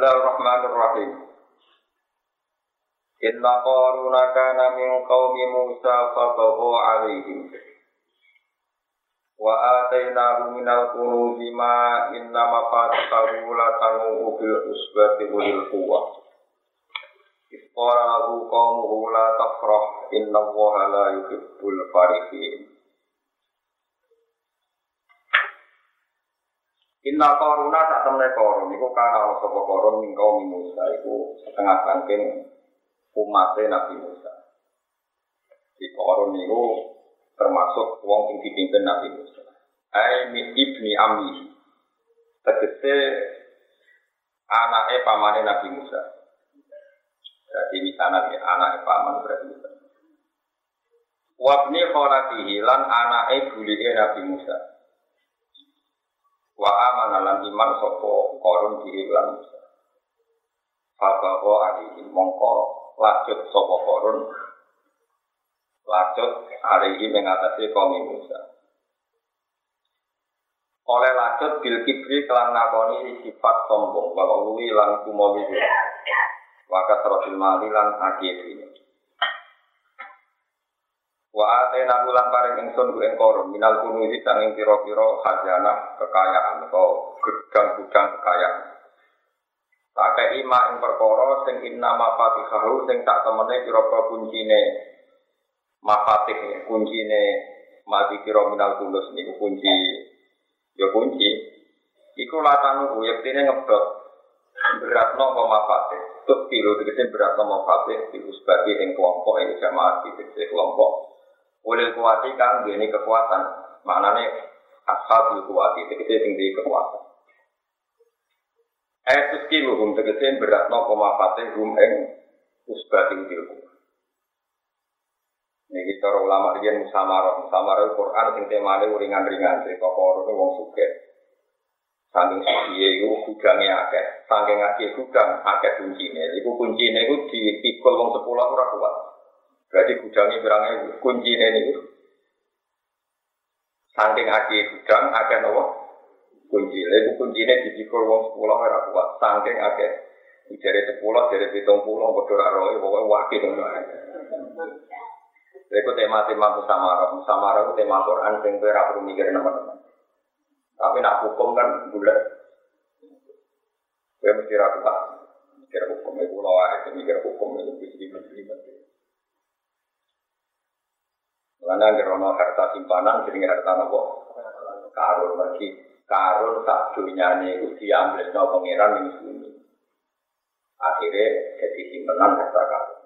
Bismillahirrahmanirrahim. Inna qaruna kana min qaumi Musa fabagha alaihim. Wa atainahu minal kunuzi ma inna mafatihahu latanu bil usbati ulil quwwah. Isqala lahu qaumuhu la tafrah inna allaha la yuhibbul farihin. Inna koruna tak temne korun, iku kana ana sapa korun ning kaum Musa iku setengah saking umatnya Nabi Musa. Di korun itu termasuk wong sing dipimpin Nabi Musa. Ai ibni Ami. Tegese anaknya pamane Nabi Musa. Jadi misalnya ya, anaknya paman berarti Musa. Wabni kholatihi lan anaknya bulihe Nabi Musa wa amana lan iman sapa korun diri lan Musa. Fabawa alihi mongko lanjut sapa korun lanjut alihi mengatasi kaum Musa. Oleh lanjut bil kibri kelan nakoni sifat sombong wa luwi lan kumowi wa kasratil mali lan. Wa atena bulan paring ingsun ku ing korum minal kunuzi sanging pira-pira khazanah kekayaan atau gudang-gudang kekayaan. Pakai ima ing perkara sing inna mafatihahu sing tak temene pira-pira kuncine mafatih kuncine mati kira minal kulus niku kunci. Ya kunci. Iku latanu yektine ngebot beratno apa mafatih. Tuk kilo tegese beratno mafatih iku sebagai ing kelompok ing jamaah tegese kelompok oleh kuati kan ini kekuatan. Maknanya asal kuati tegese sing di kekuatan. Eh terus kilo hum tegese berat no koma fatih hum eng usbati ilmu ini kita ulama dia musamarah. Musamarah Quran sing temane ringan-ringan. Sing kok wong suke saking suci itu gudangnya akeh. Saking akeh gudang akeh kuncinya. Itu kuncinya itu dipikul wong sepuluh ora kuat Berarti gudangnya berangnya kunci ini Saking aki gudang, ada nopo kunci. Lalu kunci ini dipikul wong sepuluh ora kuat. Saking aki dari sepuluh, dari hitung puluh, bodoh roy, pokoknya wakil ngono Itu tema-tema musamara, musamara itu tema Quran, yang gue perlu mikir teman-teman. Tapi nak hukum kan bulat. Gue mesti ragu mikir hukum itu lawa itu mikir hukum itu bisa dimasukin. Karena gerono harta simpanan, jadi harta nopo karun lagi karun tak dunia ini diambil no pangeran ini sini. Akhirnya jadi simpanan harta karun.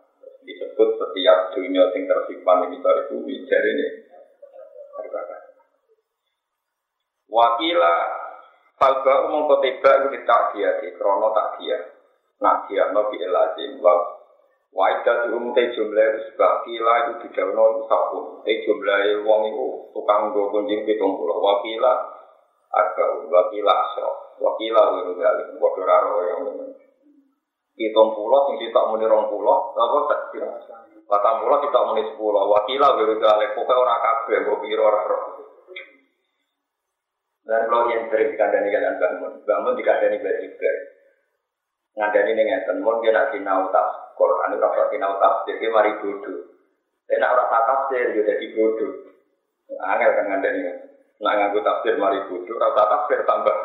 Disebut setiap dunia yang tersimpan ini dari bumi jadi ini harta karun. Wakila Falba umum kotiba itu tak dia di krono tak dia. Nak dia no bi elazim Wajah tuhum te jumlah usbah kila itu didawno itu sabun. Te jumlah wong itu tukang go kunjing pitung pulau. Wakila arba wakila asro. Wakila wiru gali. Waduh raro yang ini. Pitung pulau sing kita muni rong pulau. Apa tak kira? Patang pulau kita muni sepuluh. Wakila wiru gali. Pokoknya orang kabeh. Gue piro raro. Dan kalau yang sering dikandani kalian bangun. Bangun dikandani berjibar. Ngandani ini ngeten. Mun dia nak sinau. Quran itu rasa sinau tafsir, dia mari bodoh. Tapi nak rasa tafsir, dia jadi bodoh. Angel kan ini. Nganggu tafsir mari bodoh, rasa tafsir tambah.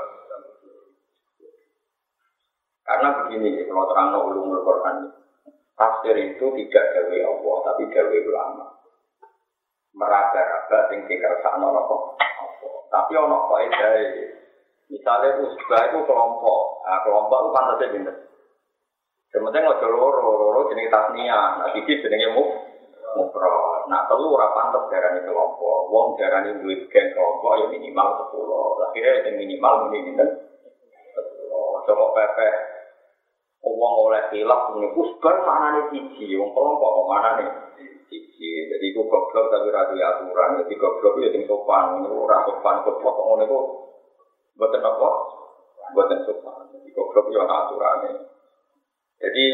Karena begini, kalau terang ulumul Quran, tafsir itu tidak gawe Allah, tapi gawe ulama. Meraba-raba sing dikersakno apa? Tapi ono kok Misalnya usbah itu kelompok, nah, kelompok itu pantasnya bener. Sementing ojo loro, loro jenenge tasnia, nah siji jenenge muf, mufro. Nah telu ora pantes darani kelompok. Wong darani duit gen kelompok ya minimal sepuluh. Akhirnya yang minimal muni? Sepuluh. Coba pepe. Wong oleh hilaf ini usbar mana nih siji, wong kelompok kok mana nih siji. Jadi itu goblok tapi ratu aturan. Jadi goblok itu yang sopan, ora sopan goblok kok ngono itu. Buatan apa? Buatan sopan. Jadi goblok itu aturannya. Jadi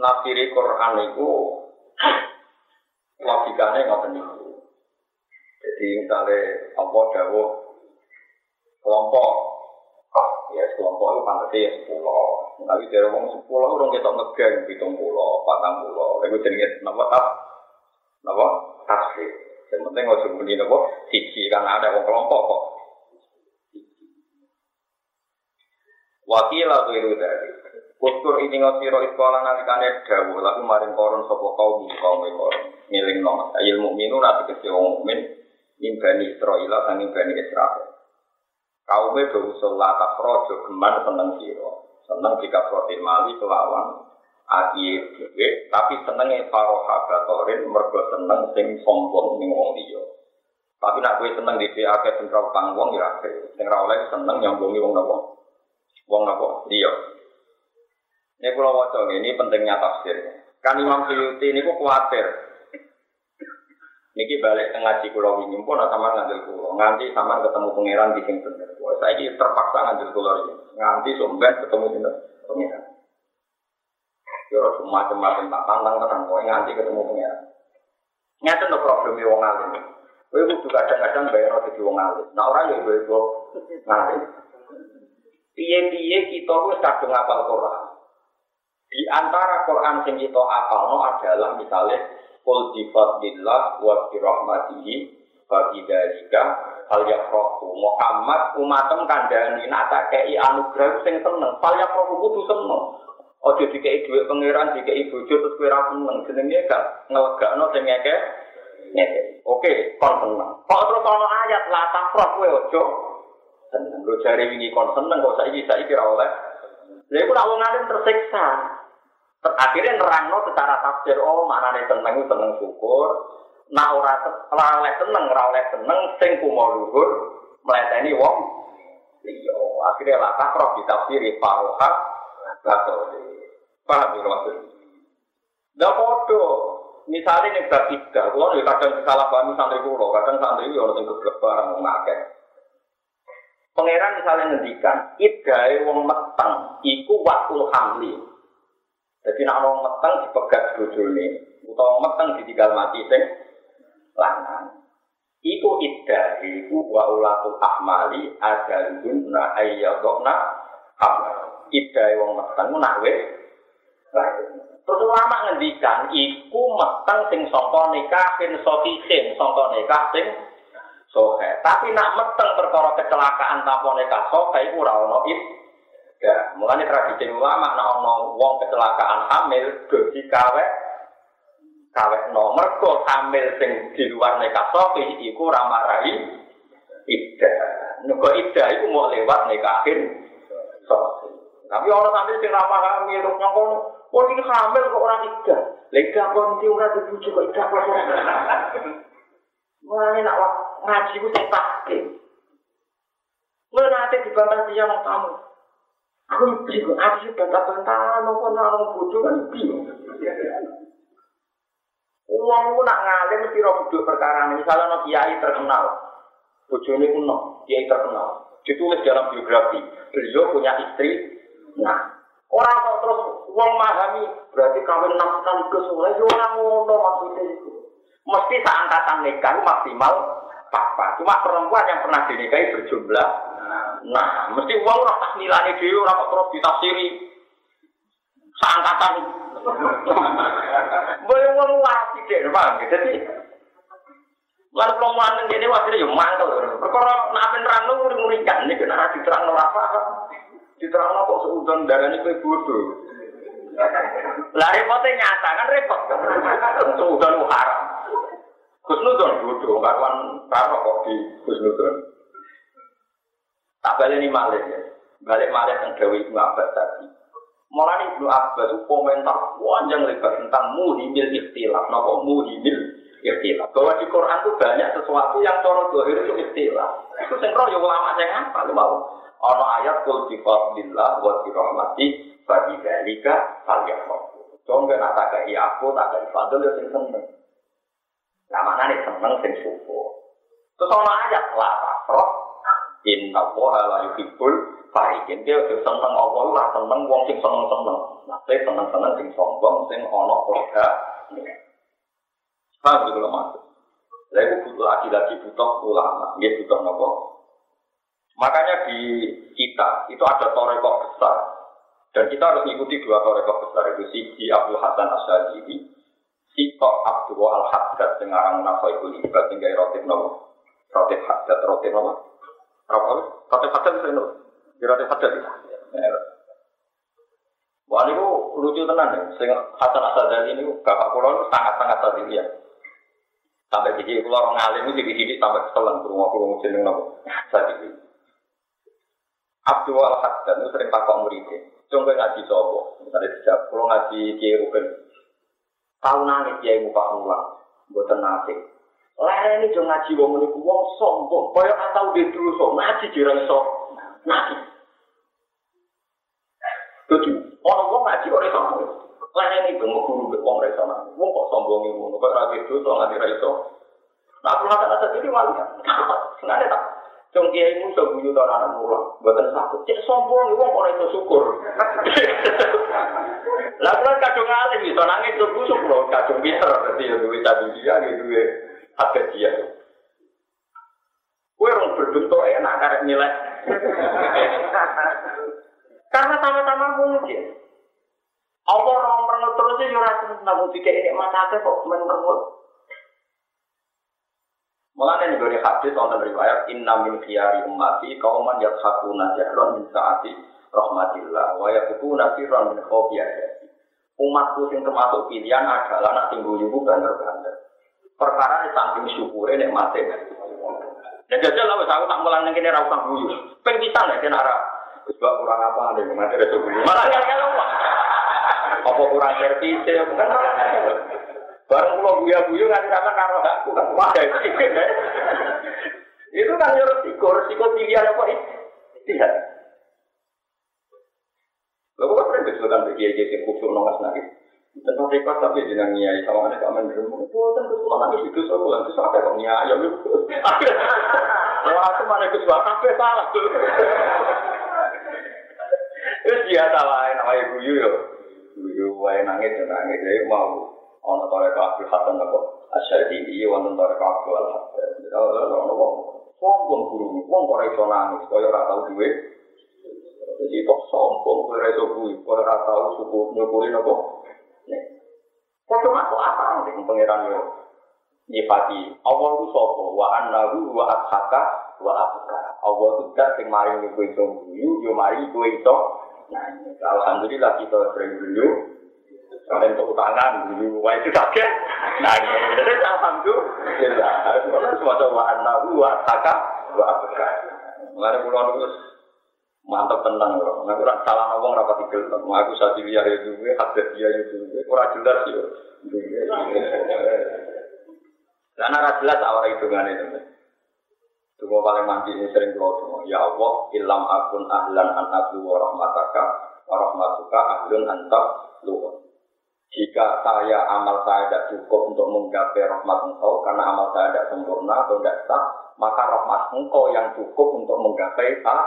nafsiri Quran itu logikanya nggak itu. Jadi misalnya Allah dawuh kelompok, ya kelompok itu pantasnya ya sepuluh. Tapi dari wong sepuluh orang kita ngegeng hitung pulau, patang pulau. Lalu jenenge napa tas, napa tasfir. Yang penting nggak sembunyi napa siji kan ada wong kelompok kok. Wakil atau itu dari. Uskur ini ngosiro iskola nalikane dawu lalu maring koron sopo kaum kaum koron ngiling nom ilmu minu nanti kesi wong mukmin imbani Israel dan imbani Israel kaum itu usul lata projo geman seneng siro. Seneng jika protein mali kelawan ati dhewe tapi senenge paroha gatorin mergo seneng sing sombong ning wong liya. Tapi nak kowe seneng dhewe akeh sing ra utang wong ya akeh. Sing ra seneng nyambungi wong napa? Wong napa? Liya ini kalau wajah ini pentingnya tafsir. Kan Imam Suyuti ini kok khawatir. Niki balik ke ngaji kulo ini pun sama ngambil kulo. Nganti sama ketemu pangeran di sini bener. Wah, saya ini terpaksa ngambil kulo ini. Nganti sumber ketemu di pangeran. Yo semua macam tak tantang tenang. Kau nganti ketemu pangeran. Nyata no problem wong alim. Kowe kudu kadang-kadang bayar di wong alim. Nah orang yo ibu ngalim. Piye-piye kita wis kadung ngapal Quran. Di antara Quran sing kita apalno adalah misalnya Qul bi fadlillah wa bi rahmatihi fa bidzalika hal yafrahu. Muhammad umatem kandhani nak tak kei anugerah sing seneng. Fal yafrahu kudu seneng. Ojo dikei dhuwit pangeran dikei bojo terus kowe ra seneng. Jenenge gak ngelegakno sing ngeke oke kon seneng. Kok terus ana ayat la tafrah kowe ojo seneng. Lo jare wingi kon seneng kok saiki saiki ra oleh. Lha iku nak wong alim tersiksa Akhirnya nerangno secara tafsir, oh mana nih seneng seneng syukur, nah ora oleh seneng, ora oleh seneng, sing luhur, wong. Iya, akhirnya lah takroh ditafsiri paroha, bato. Paham ya maksud? Nah podo, misalnya nih bab tiga, kalau ya kadang salah paham santri kulo, kadang santri itu orang yang geblek barang ngakek. Pangeran misalnya ngendikan, idai wong meteng, iku waktu hamli. Jadi nak orang meteng dipegat bojone, utawa meteng ditinggal mati sing lanang. Iku iddah iku wa ulatul ahmali adalun na ayyadokna hamil. Iddah wong meteng nak wis Terus ulama ngendikan iku meteng sing sangka nikahin sofisin, sangka nikah sing sohe. Tapi nak meteng perkara kecelakaan tanpa nikah sohe iku ora ono Ya, mulanya tradisi ulama nak ono wong kecelakaan hamil dadi kawe kawe nomor kok hamil sing di luar nikah sofi iku ramarai ida. Nuko ida iku mau lewat nikahin sofi. Tapi orang sambil sing ramah hamil terus ngomong, "Oh, ini hamil kok orang ida." Lega kon di ora dibujuk kok ida kok. Mulane nak ngaji ku sing pasti. Mulane nanti dibantah dia mau tamu. Aku bingung, aku sih bantah-bantahan, apa nang bodoh kan bingung. Uang itu nak ngalim mesti roh bodoh perkara ini. Misalnya no kiai terkenal, bodoh ini kuno, kiai terkenal. Ditulis dalam biografi, beliau punya istri. Nah, orang kok terus uang memahami, berarti kawin enam sekaligus. Mulai orang ngono maksudnya itu. Mesti seangkatan nikah maksimal papa. Cuma perempuan yang pernah dinikahi berjumlah Nah, mesti uang ora tak nilai dhewe ora kok terus ditafsiri. Seangkatan. Boleh uang waras tidak, Bang. Jadi Lalu aneh ini waktu itu mantel. Perkara nak nerang lu ngurikan ini kena diterang ora paham. Diterang kok seudon darah ini kayak bodoh. Lah repotnya nyata kan repot. Seudon haram. Kusnudon bodoh, karuan karo kok di Kusnudon. Tak balik ini malik ya. Balik malik yang Dewi Ibnu Abbas tadi. Mulai Ibnu Abbas komentar panjang lebar tentang muhimil ikhtilaf. Napa muhimil ikhtilaf. Bahwa di Quran itu banyak sesuatu yang cara dohir itu ikhtilaf. Itu yang roh yang ulama yang apa? Lu mau? Ono ayat kul bi fadlillah wa bi rahmati fa bi dzalika falyafrahu. Dong nak tak aku tak kei fadl ya sing seneng. Lah maknane seneng sing syukur. Terus ono ayat la tafrah Inna woha la yuhibbul farikin. Dia udah seneng Allah, lah seneng wong sing seneng-seneng. Nanti seneng-seneng sing sombong, sing ono keluarga. Paham itu kalau masuk. Lalu butuh lagi-lagi butuh ulama. Dia butuh nopo. Makanya di kita itu ada torekok besar. Dan kita harus mengikuti dua toreko besar itu Sidi Abdul Hasan Asyadili, Sito Abdul Al Haddad yang arang nafai kulibat tinggal roti nopo, roti Haddad, roti nopo, apa? Roti Haddad itu nopo, roti Haddad itu. Wah ini lucu tenan ya, sing Hasan Asyadili ini bapak pulau sangat-sangat tadi ya. Sampai di sini pulau orang alim itu di sampai keselan pulau jeneng nopo, Asyadili. Abdul Al Haddad itu sering takut muridnya. Coba ngaji sopo, misalnya tidak, kalau ngaji kiai rugen, tahu nangis kiai muka mulang, buat nasi. Lain ini jangan ngaji wong ini wong sombong, kaya atau dia dulu so ngaji jirang so ngaji. Tujuh, orang wong ngaji orang sombong. Lain ini jangan guru wong rasa nangis, wong kok sombong ini, kok ragu dulu so ngaji raiso. Nah, aku rasa-rasa ini malu ya, sebenarnya tak. Cung kiai mu iso guyu ta anak mulang, mboten sakit. Cek sombong wong ora iso syukur. Lah kula kadung alim iso nangis tur kusuk lho, kadung pinter dadi yo duwe tadi dia duwe hak dia. Kue orang berbentuk enak karek nilai. Karena sama-sama mungkin. Allah orang merengut terus ya ora seneng dikek ini mata kok merengut. Mulanya nih dari hadis wonten riwayat inna min khiyari ummati kauman yathakuna jahlon min saati rahmatillah wa yakuna sirran min khawfi Umatku sing termasuk pilihan adalah nak tinggu ibu banter-banter. Perkara samping syukure nek mati. Dan jajal lah, aku tak mulang ning kene ra usah guyu. Ping pisan nek kena ra. Wis kurang apa nek mati ra guyu. Malah kan Apa kurang servis ya bukan Barang pulau buya-buya nggak sama karo aku kan wah Itu kan ya resiko, resiko pilihan apa itu? Tidak. Lalu kok pernah disebutkan bagi aja yang khusus nongas nangis. Tentang rekod tapi jenang niai sama mana kamen dulu. Itu kan kesulitan nangis itu soal itu apa kok niai ya Wah aku mana kesulitan kafe salah tuh. Itu biasa lah namanya guyu yo. Guyu wae nangis nangis jadi mau ono tore kabeh hasan apa? Asyadili wonten tore kabeh al hasan ono wong. Sombong guru wong ora iso nangis kaya ora tau duwe. Jadi kok sombong ora iso kuwi ora tau suku nyukuri napa? Kau masuk apa nih pangeran yo? Nyifati Allah itu sopo wa annahu wa ashaka wa abka. Allah itu dak sing mari kowe iso guyu yo mari kowe iso alhamdulillah kita sering guyu Kalian untuk utangan, dulu wah itu sakit. Nah, jadi alhamdulillah. Semua coba anak dua, taka, dua apa Mengenai pulau itu mantap tenang loh. Nggak kurang salah ngomong rapat tiga. Aku saat ini ya itu, hadir dia itu, kurang jelas ya. Karena rasa jelas awal hitungan itu. Tunggu paling mandi ini sering keluar Ya Allah, ilam akun ahlan an aku wa rahmataka wa rahmatuka ahlun antak luar. Jika saya amal saya tidak cukup untuk menggapai rahmat engkau karena amal saya tidak sempurna atau tidak sah, maka rahmat engkau yang cukup untuk menggapai tak.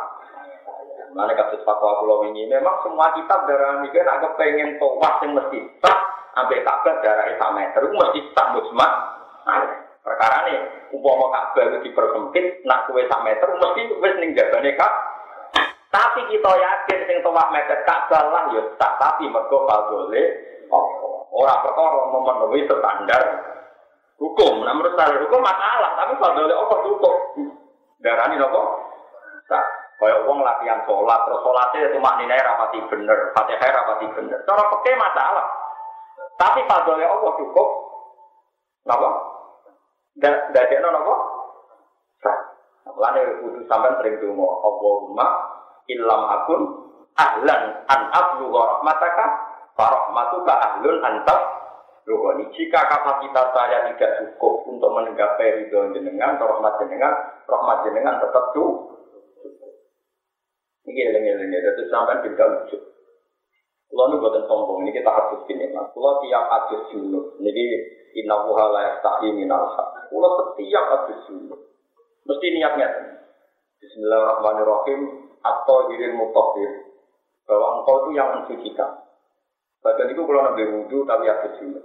Mana kasus fatwa pulau ini memang semua kitab darah mikir agak pengen towas yang mesti sah, ambil kabar darah itu meter mesti sah musma. Nah, perkara nih, umpama kabar itu dipersempit, nak kue sak meter mesti wes ning jabane. Tapi kita yakin sing towas meter kak lah ya tak tapi mergo boleh Orang perkara memenuhi standar hukum. Nah menurut standar hukum masalah, tapi kalau oleh Allah cukup. Darah ini apa? Nah, kayak uang latihan sholat, terus sholatnya itu maknanya rapati bener, fatihah rapati bener. Cara pakai masalah. Tapi oleh Allah cukup. Kenapa? Dari apa? Nah, Mulane kudu sampean sering donga, Allahumma illam akun ahlan an ablu rahmataka Farahmatuka ahlun antab Ruhani. Jika kapasitas saya tidak cukup untuk menenggapai ridho jenengan, rahmat jenengan, rahmat jenengan tetap cukup. Ini lengi-lengi, itu sampai tidak lucu. Kalau ini buatan sombong, ini kita harus gini, mas. Kalau tiap hadis junub, ini inna wuha layak ta'i minal. Kalau setiap hadis junub, mesti niatnya. Bismillahirrahmanirrahim, atau diri mutafir. Bahwa engkau itu yang mensucikan. Badan itu kalau nabi wudhu tapi ada junub.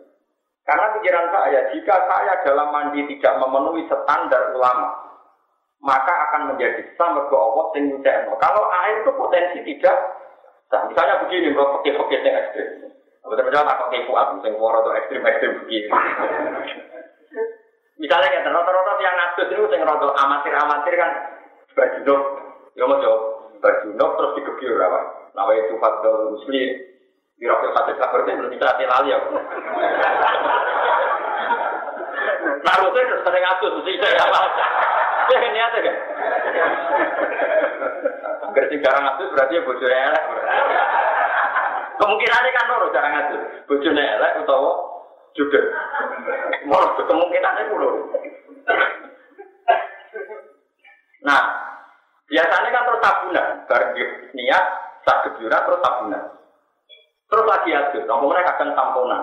Karena pikiran saya, jika saya dalam mandi tidak memenuhi standar ulama, maka akan menjadi sama ke Allah sing Kalau air itu potensi tidak Nah, misalnya begini, kalau pakai-pakai yang ekstrim. Betul-betul tak pakai kuat, yang waro itu ekstrim-ekstrim begini. Misalnya kayak rata-rata yang ngatus itu yang rata amatir-amatir kan berjunuk, ya mau jawab berjunuk terus dikebiur apa? Nawa itu fadl muslim, dirokok satu kabar itu belum bisa hati lali aku. Naruto itu sering ngatus, mesti saya apa? Ya ini ada kan? Sing jarang ngatus berarti ya bojone elek. Kemungkinannya kan loro jarang ngatus, bojone elek utawa juga. Mau kemungkinannya kulo. Nah, biasanya kan terus tabunan, bareng niat, sak kebiuran terus tabunan. Terus lagi adus, mereka akan tamponan.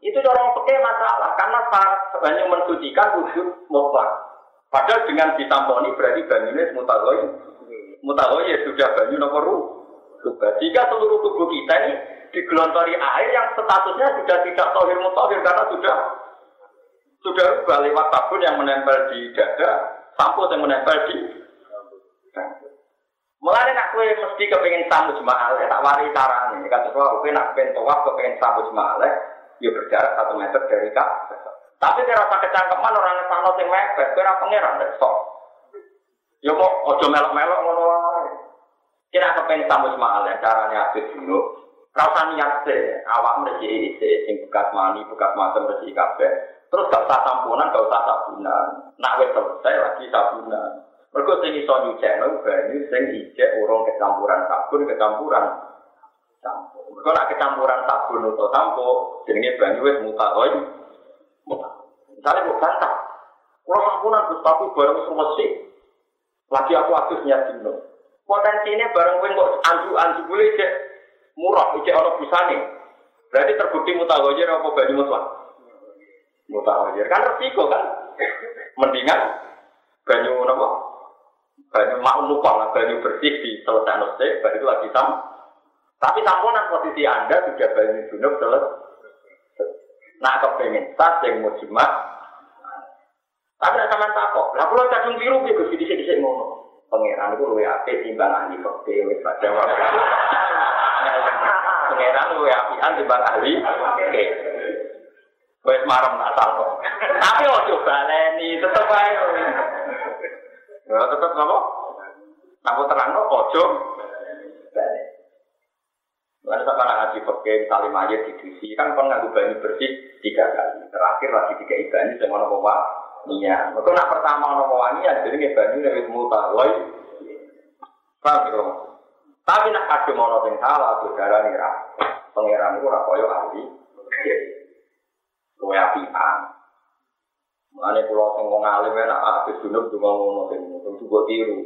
Itu orang pakai masalah, karena syarat banyak mensucikan wujud mutlak. Padahal dengan ditamponi berarti banyunya mutagoi. Mutagoi ya sudah banyu nomor Jika seluruh tubuh kita ini digelontori air yang statusnya sudah tidak tohir mutahir karena sudah sudah rubah lewat sabun yang menempel di dada, sampo yang menempel di mesti kepengen sambut jemaah, ya tak wari cara ini. Kata semua, kue nak pengen tawaf kepengen sambut jemaah, ya berjarak satu meter dari kak. Tapi kira rasa kecangkeman orang yang sana sing mepet, kira pangeran deh sok. Ya mau ojo melok-melok ngono. Kira kepengen sambut jemaah, caranya habis dulu. Rasa niat deh, awak mereka sing bekas mani, bekas macam mereka kabeh. Terus gak usah tampunan, gak usah sabunan. Nak wes selesai lagi sabunan. Mereka sing iso nyucekno banyu sing ijek urung kecampuran sabun, kecampuran sampo. Mereka nak kecampuran sabun atau sampo, jenenge banyu wis mutahoy. Misalnya kok bantah, kalau sampunan terus tapi bareng semesti. Lagi aku niat dino. Potensinya bareng kowe kok anju-anju boleh cek murah iki ana busane. Berarti terbukti mutaghayir apa banyu mutlak? Mutaghayir kan resiko kan. Mendingan banyu napa? Banyu maklum lah, banyu bersih di selesai selesai, baru itu lagi sam. Tapi tamponan posisi anda sudah banyu junub selesai. Nah kepengen sah yang mau jimat. Tapi nak sama takok. Lah kalau kadung biru dia gue di sini ngono. Pangeran itu luwe apik timbang ahli fakir wis pada waktu. Pangeran luwe apian timbang ahli. Oke. Wes marem nak kok. Tapi ojo baleni tetep ae. Ya tetep napa? Napa terang ojo baleni. Lalu sampai ngaji pakai misalnya mayat di didusi kan kon nganggo banyu bersih tiga kali. Terakhir lagi tiga ibadah sing ono bawa niat. Mereka nak pertama ono bawa niat jadi nggak banyu nek mutawai. Paham ya? Tapi nak kadung ono sing salah berdarah nih ra. Pangeran itu ora koyo ahli. Kowe apian. Mulane kula sing alim enak habis junub cuma ngono sing ngono tiru.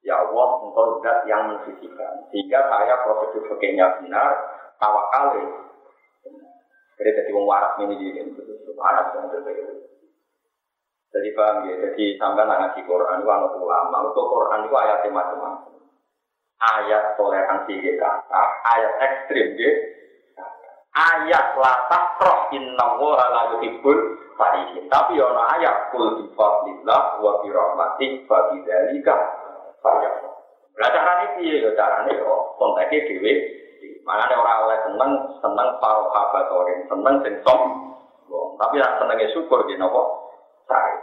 Ya Allah, engkau zat yang mensucikan. Sehingga saya prosedur fakirnya benar, tawakal Jadi jadi wong waras ini jadi waras yang berbeda. Jadi paham ya, jadi sampai ngaji Quran itu anak ulama, untuk Quran itu ayatnya macam-macam. Ayat toleransi di kata, ayat ekstrim di ayat latah roh inna wa la yuhibbul farihin. Tapi ya ayat kul bi fadlillah wa bi rahmatih fa banyak. Lah carane piye yo carane yo konteke dhewe. Manane ora oleh seneng seneng paro kabatorin, seneng sing som. Tapi nek senenge syukur di napa? Sae.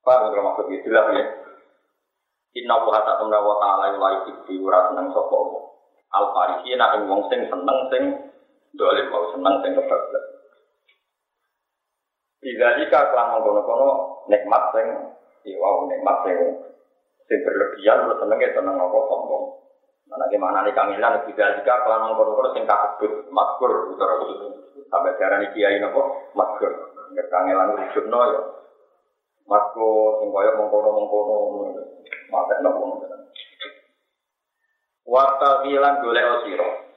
Paham kok maksud iki jelas ya. Inna wa ta'ala wa ta'ala la yuhibbu ora seneng sapa Al farihina ing wong sing seneng sing dolim mau seneng sing kebablas. Bidalika kelan mengkono-kono nikmat sing iwa nikmat sing sing berlebihan terus seneng ya seneng apa sombong. Mana gimana nih kangelan tidak jika kelan mengkono sing kabut makkur utara itu sampai darah kiai nopo makkur. Kangelan wujud no ya. Sing koyo mengkono mengkono mata nopo. Waktu bilang golek osiro.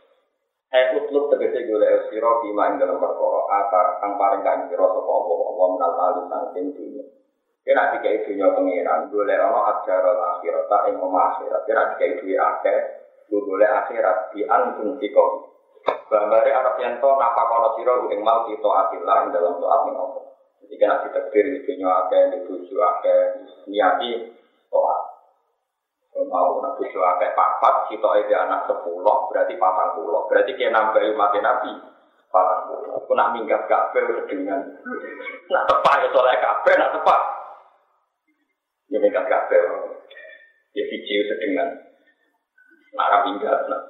Eh utlub tegese golek osiro bima ing dalam perkara akar kang paring kan kira sapa apa apa menal kali saking dunya. Kira tiga dunia pengiran, boleh ono ajar akhirat, tak ing omah akhirat. Kira tiga dunia akeh, akhirat di antum tiko. Gambari Arab yang to napa kono siro ing mau kita atilah dalam doa ning apa. Jadi kena ditakdir di dunia akeh, di tujuh akeh, niati. Mau nak bojo akeh papat, sitoke dia anak sepuluh, berarti patang puluh. Berarti dia nambahi mati nabi patang puluh. Aku nak minggat kabeh dengan nak tepat ya soalnya kabeh nak tepat. Ya minggat kabeh. Ya video sedengan. Nak minggat nak.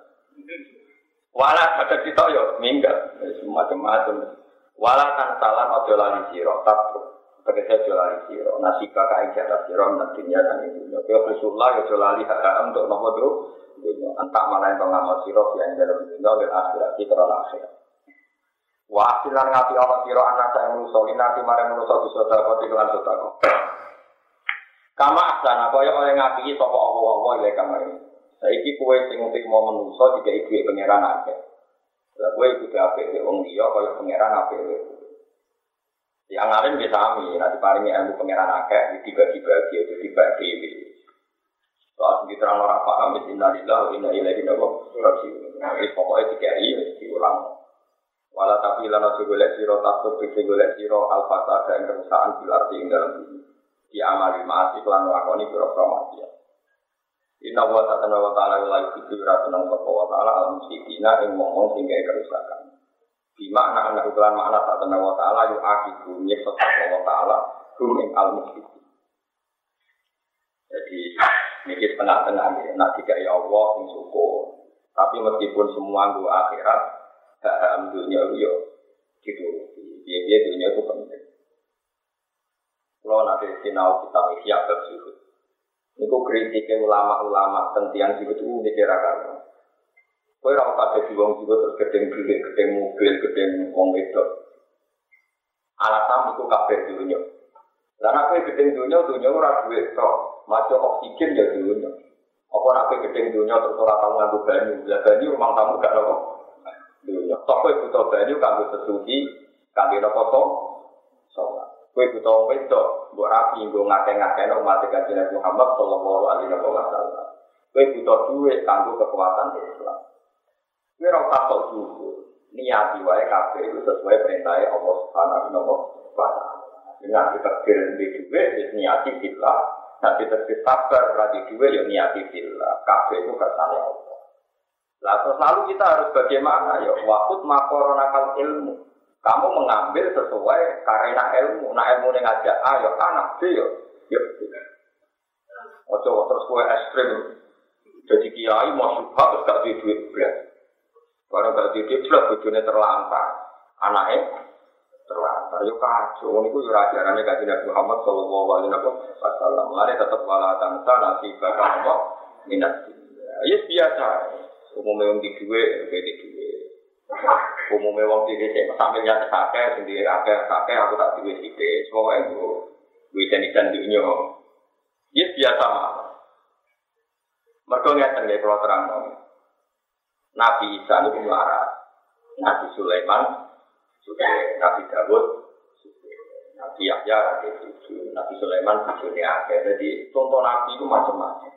Walah ada kita yo minggat, macam-macam. Walah tan salam ojo lali siro, tapi Tegese jolali siro, nasibah kain jatah siro, nantinya dan ini. Kau Rasulullah ya jolali haram untuk nopo tuh. Entah mana yang pengamal siro, yang dalam dunia, dan akhirat kita akhirat. Wa asilan ngati Allah siro anak saya menuso, nanti mare menuso bisa dapat iklan sotako. Kama asana kaya oleh ngapi sapa Allah-Allah ile kamari. Saiki kowe sing mau menuso jika ibu pangeran akeh. Lah kowe kudu apik wong liya kaya pangeran apik yang alim bisa kami, nanti paling ilmu pengiran akeh, dibagi-bagi, itu dibagi. Soal segitu orang orang paham, innalillah, inna ilaihi rajiun. Jadi pokoknya tiga ini diulang. Walau tapi lana segolek siro takut segolek siro al-fasa dan kerusakan bilarti ing dalam bumi. Di amali maasi kelan lakoni biro-biro maksiat. Inna wa ta'ala wa ta'ala wa ta'ala wa ta'ala wa ta'ala al-musyidina ing ngomong sehingga kerusakan. Di makna anak makna tak tanda wa ta'ala yu akibu nyeksa wa ta'ala hum al Jadi ini tengah-tengah ya, nak tiga ya Allah sing syukur. Tapi meskipun semua gue akhirat, hak dunia yo gitu. Dia dia dunia itu penting. Kalau nanti sinau kita isyak bersyukur. Ini kritiknya ulama-ulama tentang itu dikira-kira. Kowe ora usah dadi wong juga terus gedeng duit, gedeng mobil, gedeng wong wedok. Alasan itu kabeh dunya. Karena kowe gedeng dunya, dunya ora duit tok. Maca oksigen ya dunya. Apa nek kowe gedeng dunya terus ora tau nganggo banyu, lah banyu rumah tamu gak nopo. Dunya. Tok kowe butuh banyu kanggo sesuci, kanggo nopo to? Salat. Kowe butuh wedok, mbok rapi nggo ngakeh-ngakehno umat Kanjeng Muhammad sallallahu alaihi wasallam. Kowe butuh duit kanggo kekuatan Islam. Kowe ora sok syukur. Niati wae kabeh itu sesuai perintah Allah Subhanahu wa taala. Dengan kita kirim di duit, ya niati bila. Nah kita sabar radi duit, ya niati bila. Kabeh itu kersane Allah. Lah terus lalu kita harus bagaimana ya? Waktu makoronakal ilmu. Kamu mengambil sesuai karena ilmu. Nah ilmu yang ngajak A, ya anak B, ya. Ya. Ojo terus kue ekstrim. Jadi kiai mau subhat terus gak duit beras. Barang gak jelas bojone terlantar. Anaknya terlantar. Yo kacau. Ini ku ajarannya kaji Nabi Muhammad Sallallahu Alaihi Wasallam. Tetap wala tangsa nasi bakal apa minat. Ya biasa. Umumnya yang di dua, di dua. Umumnya wong di desa sambil nyata sake sendiri sake sake aku tak duwe sithik. Soale itu wijen-wijen dunya. Ya biasa ngeten nggih kula terang. Nabi Isa itu melarat. Nabi Sulaiman, Nabi Dawud, Nabi Yahya, Nabi Cucu, Nabi Sulaiman, bujurnya akhir. Jadi contoh Nabi itu macam-macam.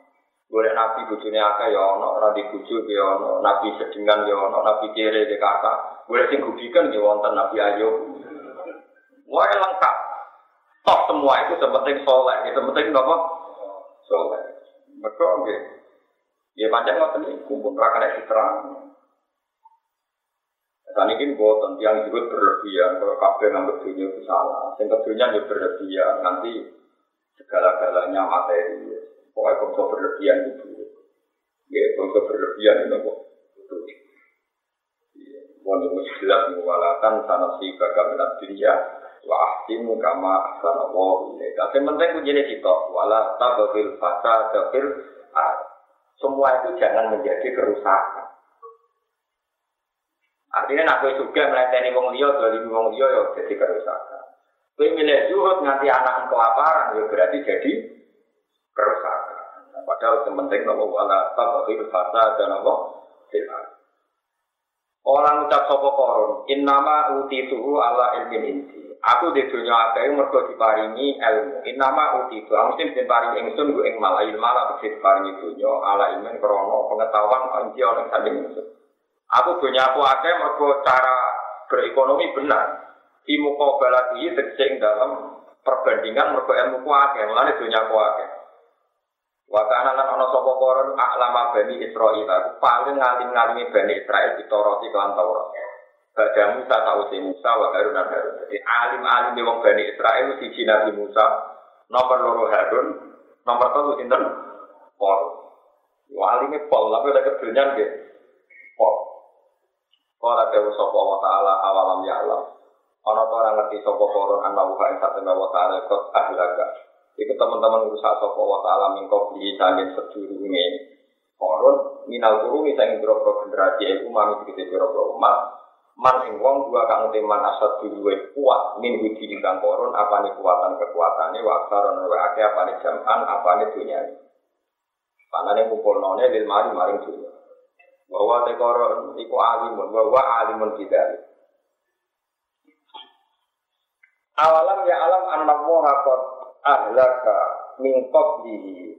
Boleh Nabi bujurnya akhir ya ono, Nabi bujur ya ono, Nabi sedengan ya ono, Nabi kere ya kakak. Boleh sing gudikan ya wonten Nabi Ayub. Wah lengkap. Top semua itu sepenting soleh, itu penting apa? Soleh. Betul, gitu. Ya panjang ngoten kumpul ra kena diterang. Dan ini buatan yang juga berlebihan, kalau kabel ngambil dunia itu salah. Yang keduanya juga berlebihan, nanti segala-galanya materi. Pokoknya kalau berlebihan itu. Ya, kalau berlebihan itu kok. Itu. Wanda musyilat mewalatan sana si kagaminat dunia wa ahsimu kama ahsan Allah ilaika. Yang penting kuncinya kita wala tababil fasa tabir semua itu jangan menjadi kerusakan. Artinya nak kowe juga melayani wong liya, dolimi wong liya ya jadi kerusakan. Kowe milih zuhud nganti anak kelaparan ya berarti jadi kerusakan. Nah, padahal yang penting nopo wala tabaqil fasa dan nopo Orang ucap sopo koron, innama utituhu ala ilmin inti. Aku di dunia akeh mergo diparingi ilmu. Innama utitu. Aku mesti diparingi ingsun gue ing malah ilmu ala mesti diparingi dunia ala ilmin krono pengetahuan anji oleh samping ingsun. Aku dunia aku akeh mergo cara berekonomi benar. Di muka baladi tegese dalam perbandingan mergo ilmu ku akeh, mulane dunia aku akeh. Wa kana lan ana sapa koron aklama bani Israil aku paling ngalim-ngalimi bani Israil ditoroti kelan Taurat. Bada Musa tausi Musa wa Harun dan Harun. Jadi alim-alim wong bani Israil siji Nabi Musa, nomor loro Harun, nomor telu sinten? Por. Yo alime pol, tapi ada kedunyan nggih. Por. Kala dewa sapa wa taala awalam ya alam. Ana ta ora ngerti sapa koron ana wa ing satene wa taala kok ahlaga. Iku teman-teman rusak sapa wa taala mingko bli saking sedurunge koron minal kuruni saking boro generasi iku manut iki boro umat. Man ing wong dua kang teman asat duwe kuat min wiji ingkang koron apane kuatan kekuatane wa aksaron wa akeh apane jaman apane dunya. Panane kumpulnone lil mari maring dunya. Bahwa tekoron iku alimun, bahwa alimun tidak. Awalam ya alam anak qad ahlaka min qablihi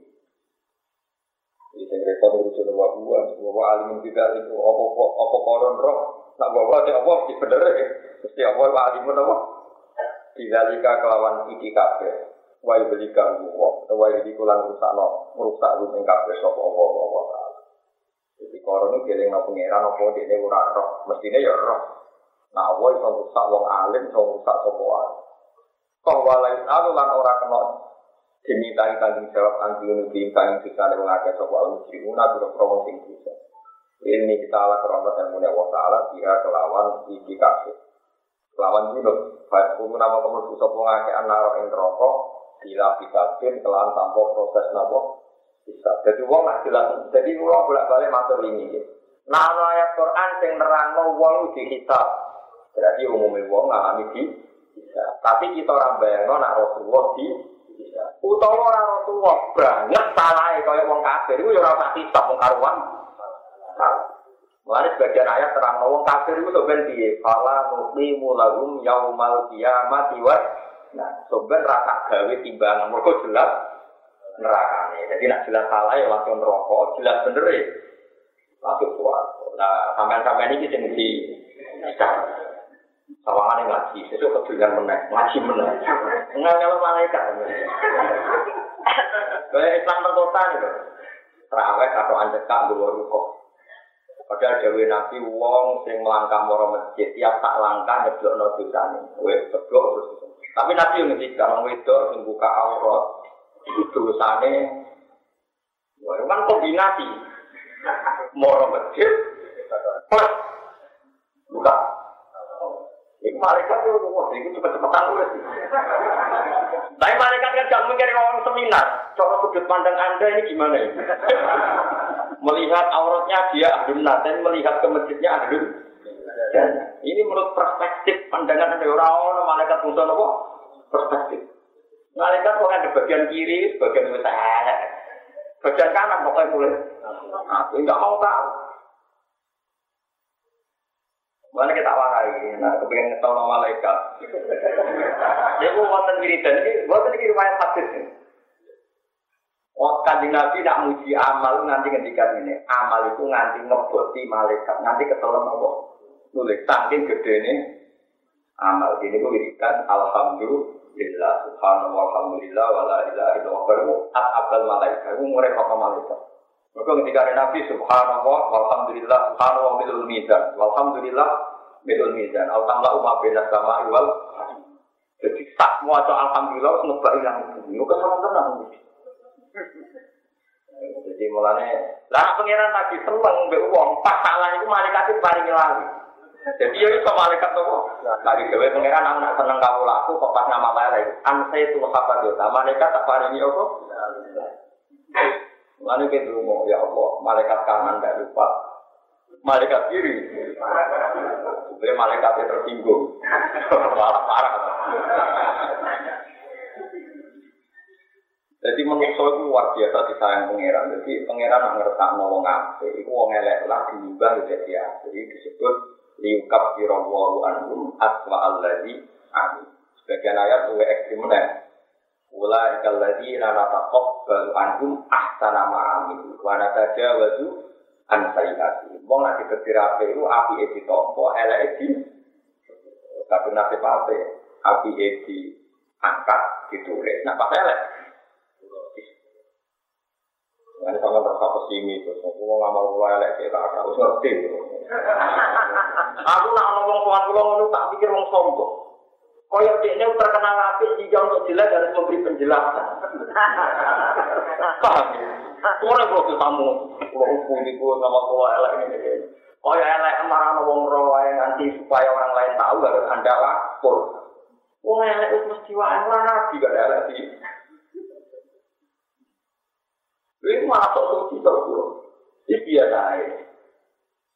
saya rekor urusan bulan, bahwa alim tidak itu. Apa apa koron roh, nak bawa si apa? Di bener ya, mesti apa alim apa? Tidak kelawan iki kafe, wai beli kamu, wai di kulang rusak no, rusak rumah kafe sopo apa apa apa. Jadi koron itu geleng no pangeran apa dia ini ora roh, mestinya ya roh. Nah, wai so rusak wong alim, so rusak sopo alim. Kau walai alu lan ora kena dimintai tanggung jawab anti nubi kang bisa mengajar soal muslimuna turun promos sing bisa. Ini kita ala kerombak dan mulia wa ta'ala dia kelawan iki kasih. Kelawan junub. Baik kumu nama kamu bisa mengakeh anaro ing rokok bila bin kelawan tanpa proses nabo bisa. Jadi wong nak jelas. Jadi wong bolak balik matur ini. Nah ayat Quran sing nerangno wong di kitab. Berarti umumnya wong ngalami di bisa. Tapi kita orang bayangno nak Rasulullah di Utawa ora Rasulullah banget salah kaya wong kafir iku ya ora usah kitab karuan. Sebagian ayat terang wong kafir itu sebenarnya piye? Fala nuqimu lahum yaumal qiyamati wa Nah, sebenarnya rasa gawe timbangan mergo jelas nerakane. Jadi nak jelas salah ya langsung rokok, jelas bener ya langsung suara. Nah, sampean-sampean ini sing di Sawangan yang ngaji, itu kedulian meneh, ngaji meneh. Enggak kalau malaikat. Kayak Islam perkota nih, terawih atau anjekak dua rukuk. Padahal Dewi Nabi wong sing melangkah moro masjid tiap tak langkah nyeblok no dosane. Wes terus. Tapi Nabi yang ngendikan wong wedok sing buka aurat dosane Wah, kan kombinasi. Moro masjid plus malaikat itu, wah, itu cepet-cepetan tulis. Tapi malaikat kan gak mikir orang seminar. Cara sudut pandang Anda ini gimana ya? melihat auratnya dia ahlun dan melihat ke masjidnya ahlun. Dan ini menurut perspektif pandangan Anda orang-orang malaikat musuh apa? Perspektif. Malaikat kok ada bagian kiri, bagian utara. Bagian kanan pokoknya boleh. Aku enggak mau tahu. Mana kita warai, nah kepengen nama malaikat. Ya gue wonten wiridan ini, wonten ini riwayat hadis ini. Oh, kanjeng Nabi nak muji amal nanti ngendikan ini. Amal itu nganti ngeboti malaikat, nanti ketelan apa? Nulis saking gede ini amal ini gue wiridan alhamdulillah subhanallah walhamdulillah wala ilaha illallah at abal malaikat gue ngurek apa malaikat maka ketika ada Nabi Subhanallah, Alhamdulillah, Subhanallah, Milul Mizan, Alhamdulillah, Milul Mizan, Alhamdulillah, Umar bin Sama Iwal. Jadi tak mau Alhamdulillah, ngebak yang bumi, itu sama tenang. Jadi mulanya, lah pengiran lagi seneng, be uang, pas salah itu malaikat itu paling lali. Jadi ya itu malaikat itu, dari dewe pengiran anak seneng kamu laku, kok pas nama lele, ansai itu apa dosa, malaikat tak paringi? Mana kita mau ya Allah, malaikat kanan tidak lupa, malaikat kiri, supaya malaikatnya tersinggung, malah parah. Jadi manusia itu luar biasa disayang pangeran. Jadi pangeran nggak ngertak mau ngape, itu wong elek lah diubah jadi ya. Jadi disebut liukap dirawahu anhum aswa alladhi amin. Sebagian ayat lebih ekstrim Ula ikal lagi nana takok baru anhum ahsana ma'amil. Wana saja wadu an sayyati. Wong lagi berkirape itu api edi tompo, ele edi. Tapi nasib apa Api edi angkat, ditulis. Nah, pas elek. Ini sama terus pesimis, terus aku mau ngamar kula elek sik tak ada, wis ngerti. Aku nak ngomong soal kula ngono tak pikir wong sombong. Kaya dekne terkenal apik jika untuk jelas harus memberi penjelasan. Paham ya? Ora kok tamu, kula hukum iku sama kula elek ini. Kaya elek marah wong ro wae nganti supaya orang lain tahu harus Anda lapor. Wong elek wis mesti wae ora nabi gak elek iki. Ini malah sok suci sok. Ini biasa aja.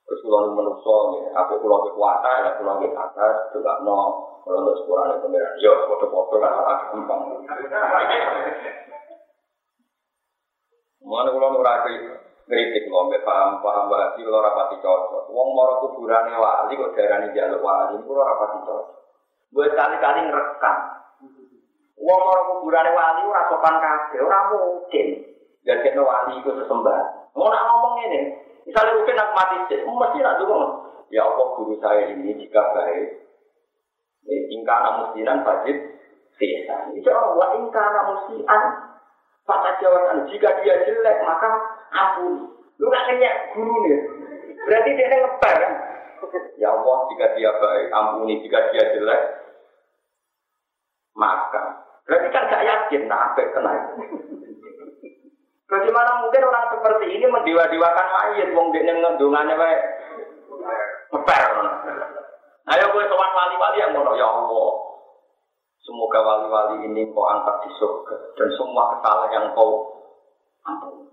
Terus ini menusuk nih, apa kulo kekuatan, ya kulo ke atas, juga no, kalau sekurang itu pengiran, yo, foto-foto kan ada gampang. Mana kulo nuraki kritik kulo, mbak paham paham bahasa kulo rapati cocok. Wong moro kuburan wali kok darah jaluk wali, kulo rapati cocok. Gue kali-kali ngerekam. Wong moro kuburan wali ora sopan kabeh, ora mungkin. jadi wali itu sesembah. Mau ngomong ini, misalnya mungkin aku mati sih, mesti nak dulu. Ya Allah guru saya ini jika baik, ingkar namusinan wajib sisa. Insya Allah ingkar namusian, pada jawaban jika dia jelek maka ampuni. Lu gak kena guru nih, berarti dia ngeper kan? Ya Allah jika dia baik, ampuni jika dia jelek, maka berarti kan gak yakin nah apa kena Bagaimana mungkin orang seperti ini mendewa-dewakan mayat, wong dia ngendungannya wae ngeper. Ayo gue sowan wali-wali yang ngono ya Allah. Semoga wali-wali ini kau angkat di surga dan semua kesalahan yang kau ampuni.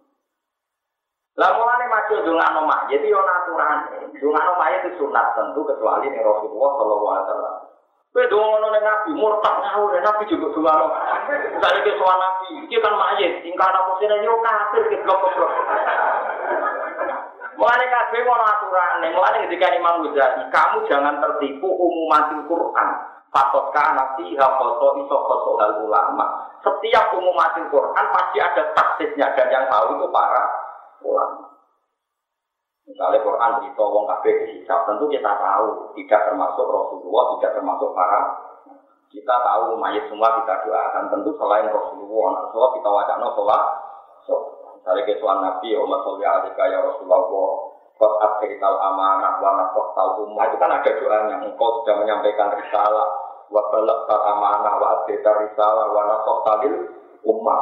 Lah mulane maju dongano mayit yo aturan. Dongano mayit itu sunat tentu kecuali ning Rasulullah sallallahu alaihi wasallam. Kowe dongono ning Nabi murtad ngawur Nabi juga dongono. Misalnya ke soal Nabi, iki kan mayit, tingkah napa sine yo kafir ke blok-blok. Mulane kabeh ono aturane, mulane ketika Imam Ghazali, kamu jangan tertipu umumatil Quran. Fakot kana fiha foto iso hal ulama. Setiap umumatil Quran pasti ada taksisnya dan yang tahu itu para ulama. Misalnya Quran cerita wong kabeh dihisab, tentu kita tahu tidak termasuk Rasulullah, tidak termasuk para kita tahu mayat semua kita doakan tentu selain Rasulullah, Rasulullah kita wacana sholat. So, misalnya kesuan Nabi, ya Umar Sholli Alika ya Rasulullah, Kot akhirital amanah wa nafoktal ummah itu kan ada doanya. Engkau sudah menyampaikan risalah wa balagtal amanah wa akhirital risalah wa nafoktalil ummah.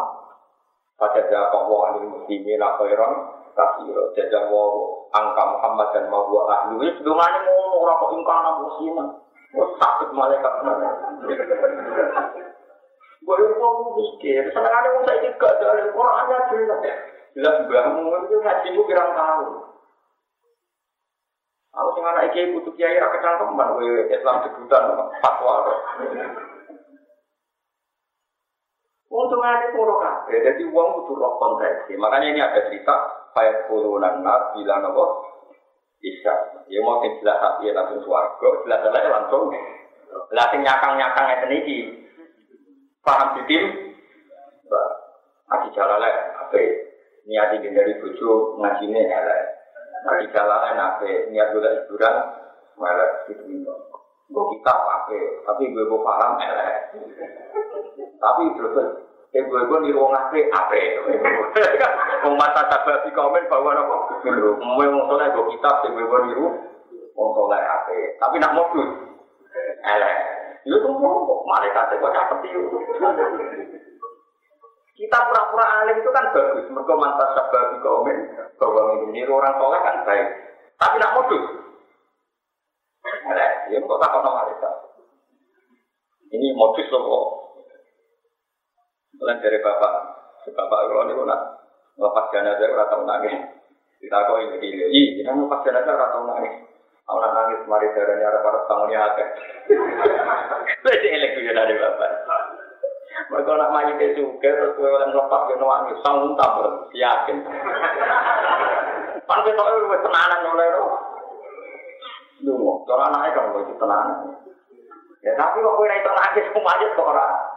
Pada jawab Allah anil muslimin khairan kasiro. Jajah wa angka Muhammad dan ma wa ahlu. Itu dongane ngono ora kok ingkana musliman. Wah sakit malaikat. Gue mau mikir, seneng ada mau saya gak dari Quran aja jelas. Jelas mbahmu itu ngajimu pirang tahun. Kalau sing anak iki butuh kiai ra kecangkeman kowe Islam debutan fatwa. Untungnya itu kabeh, jadi uang butuh roh konteks. Makanya ini ada cerita, kayak puluhan nas bilang apa? Bisa. Ya mau jelas hati ya langsung suarga, jelas jelas langsung. Lah sing nyakang-nyakang ngeten iki. Paham ditim? Aji jalale ape? Niat ingin dari bojo ngajine elek. Aji jalale ape? Niat golek hiburan melek gitu. Gue kita ape, tapi gue gue paham elek. Tapi terus Eh gue gue nih wong ape ape, wong mata tabah di komen bahwa nopo, mau wong soleh gue kitab, gue gue niru wong soleh ape, tapi nak modus, elek, itu tuh mau malaikat gue capek itu. Kita pura-pura alim itu kan bagus, mereka mantap sabah di komen bahwa niru orang soleh kan baik, tapi nak modus, elek, ya kok tak kono malaikat. Ini modus loh Mulai dari bapak, bapak kalau ini nak lepas jenazah ora tau nangis. Kita kok ini gini, iya, kita lepas jenazah ora tau nangis. Aku nangis mari darahnya ada para bangunnya ada. Beda elek tuh dari bapak. Mereka nak ke juga, terus gue yang lepas gue nangis, sanggup tak yakin. Pan kita itu tenanan oleh roh. Dungo, cara anaknya kan gue tenanan. Ya tapi kok gue itu nangis, kok orang.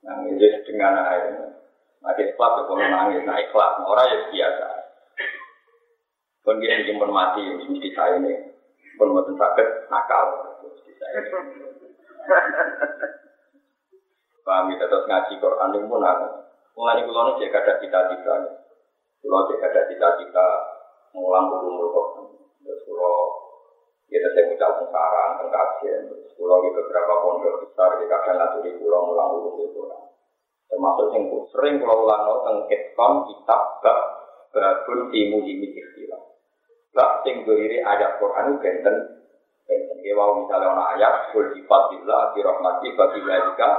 Nangis dengan air. Mati ikhlas ya kalau nangis, nah ikhlas. Orang ya biasa. Pun dia jemput mati, mesti saya ini. Pun mau sakit, nakal. Saya. Paham kita terus ngaji Quran itu pun ada. Mulai kulon cek ada cita-cita. Kalau tidak ada cita-cita mengulang ulumul Quran. Terus kalau kita saya ucap saran tentang kajian. Terus kalau di beberapa pondok besar kita akan laturi pulau mulang ulumul Quran. Termasuk yang sering kalau ulang tentang kitab kitab bab babun timu ini ikhtilaf. Bab sing berdiri ayat Quran itu benten. Benten. Ya mau misalnya orang ayat, kul sifat di rahmati bagi jika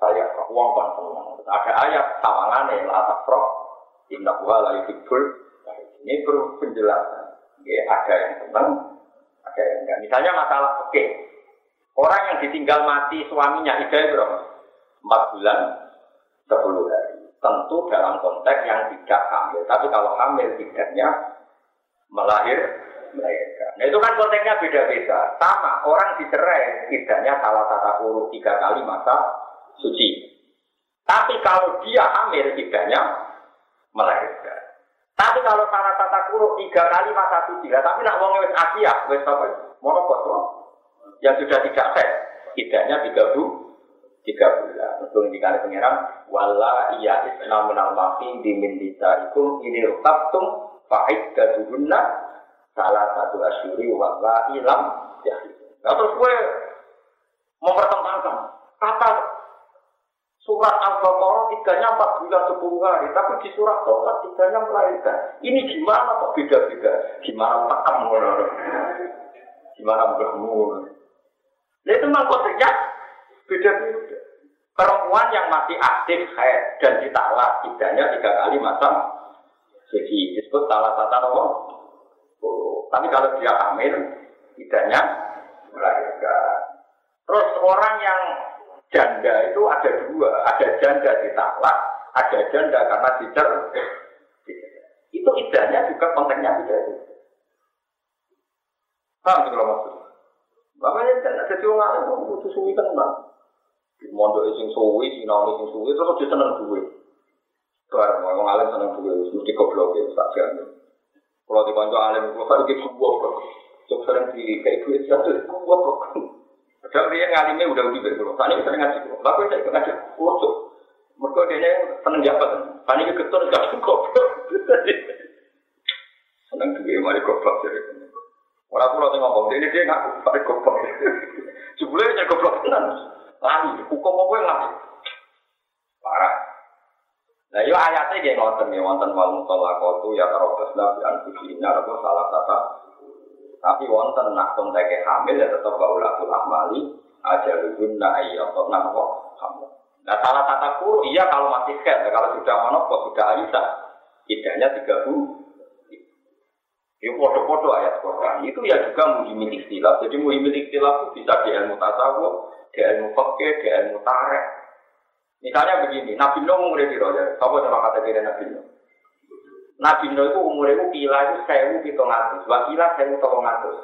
saya uang kan senang. Ada ayat tawangan la takroh Inna huwa la Ini perlu penjelasan. Ya, ada yang senang, enggak. Misalnya masalah oke. Orang yang ditinggal mati suaminya itu berapa? Empat bulan, sepuluh hari. Tentu dalam konteks yang tidak hamil. Tapi kalau hamil tidaknya melahir, melahirkan. Nah itu kan konteksnya beda-beda. Sama, orang dicerai tidaknya salah tata kurung tiga kali masa suci. Tapi kalau dia hamil tidaknya melahirkan. Tapi kalau salah tata kuruk tiga kali masa suci, tapi nak wong wis Asia, wis apa? Monopot yang sudah tidak sah, tidaknya tiga bu, tiga bulan. Untuk indikasi pengiran, wala iya isna minal mafi dimin dita ikum ini rukabtum fa'id gaduhunna salah satu asyuri wala ilam ya. Nah terus gue mempertentangkan kata Surat Al-Baqarah tiganya empat bulan sepuluh hari, tapi di surat Taurat tiganya melahirkan. Ini gimana kok beda-beda? Gimana takam Gimana bermur? Nah itu konteksnya beda-beda. Perempuan yang masih aktif haid dan ditalak tidaknya tiga kali masa jadi disebut salah satu apa? Oh, tapi kalau dia hamil tidaknya melahirkan. Terus orang yang janda itu ada dua, ada janda ditalak, ada janda karena dicer. Itu idahnya juga konteksnya tidak itu. Paham kalau maksud? Makanya kan ada orang lain itu butuh suwi kan bang. Di mondok sing suwi, sinau sing suwi, terus dia seneng duit. Barang orang alim seneng duit, mesti goblok ya, tak jamin. Kalau di kantor alim, kalau sebuah kok. Cuk sering di kayak duit satu, sebuah Padahal dia ngalimnya udah udah pulau. Tani sering ngaji pulau. Lalu saya ngaji pulau. Mereka dia seneng jabat. Tani ketur gak cukup. Seneng juga mari goblok jadi. Orang pulau tengok ngomong ini dia ngaku mari goblok. Jebule nya goblok tenan. Lari, hukum apa yang lari? Parah. Nah, yo ayatnya kayak nonton nih, wonten wal mutolakotu ya karo besna bi anfusina salah satu tapi wonten nak konteke hamil ya tetap baulatul ahmali aja luguna atau napa hamil. Nah salah tata kuru iya kalau masih head, kalau sudah monopol sudah ayusa, idahnya tiga bu. Itu ya, foto-foto ayat Quran itu ya juga muhimil istilah. Jadi muhimil istilah itu bisa di ilmu tasawuf, di ilmu fakir, di ilmu tarek. Misalnya begini, Nabi Nuh di roja, apa sama kata kira Nabi Nuh? Nabi Nuh itu umur itu kila itu sewu pitung atus, kila sewu tolong atus.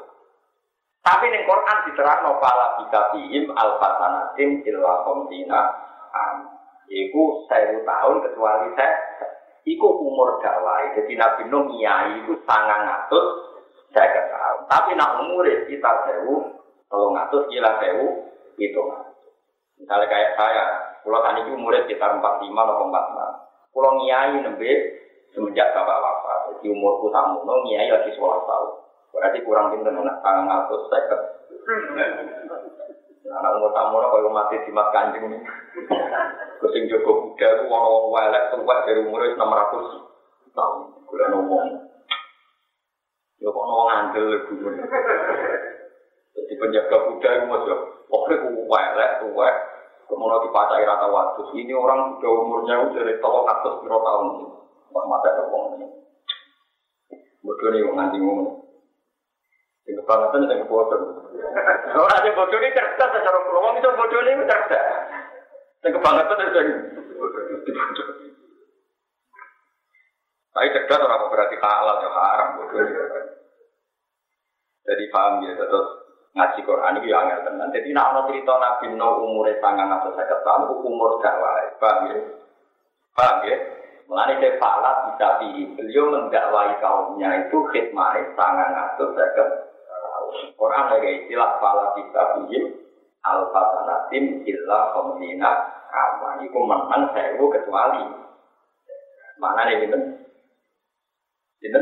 Tapi ning Quran diterang nopala bisa fihim alfatanatin illa komtina am. Iku sewu tahun kecuali saya. Iku umur dakwah. Jadi Nabi Nuh nyai itu sangat ngatus saya tahun. Tapi nak umur kita sewu tolong atus kila sewu pitung Misalnya kayak saya, pulau tani umurnya sekitar 45 atau 46. Pulau nyai nembe semenjak bapak wafat. Jadi umurku sama no nyai lagi sekolah tahun. Berarti kurang pinter nak tangan ngatus saya. Anak umur tamu no kalau mati di mat kanjeng. Kucing Joko Buddha itu wong welek tua dari umur enam ratus tahun. Gula ngomong. Ya kok ngomong andel guru. Jadi penjaga Buddha itu masih Oke, gue welek tua. Kemudian dipacai rata waktu. Ini orang sudah umurnya udah dari tahun atas berapa tahun. Pak mata ada wong ini. Bodoh nih wong nganti ngomong. Sing kebangetan sing bodoh. Ora sing bodoh ini cerdas secara pulau itu bodoh ini cerdas. Sing kebangetan sing Tapi cerdas orang berarti halal ya haram bodoh. Jadi paham ya terus ngaji Quran itu yang angel tenan. Jadi nak ono cerita Nabi Nuh umure sangang atau saya tahun umur gak Paham ya? Paham ya? Mulai saya falat bisa beliau mendakwai kaumnya itu khidmah sangat ngatur seket Orang lagi istilah falat bisa bihim al-fasanatim illa komdina kama. Itu menang sewu kecuali. Mana nih gitu? Ini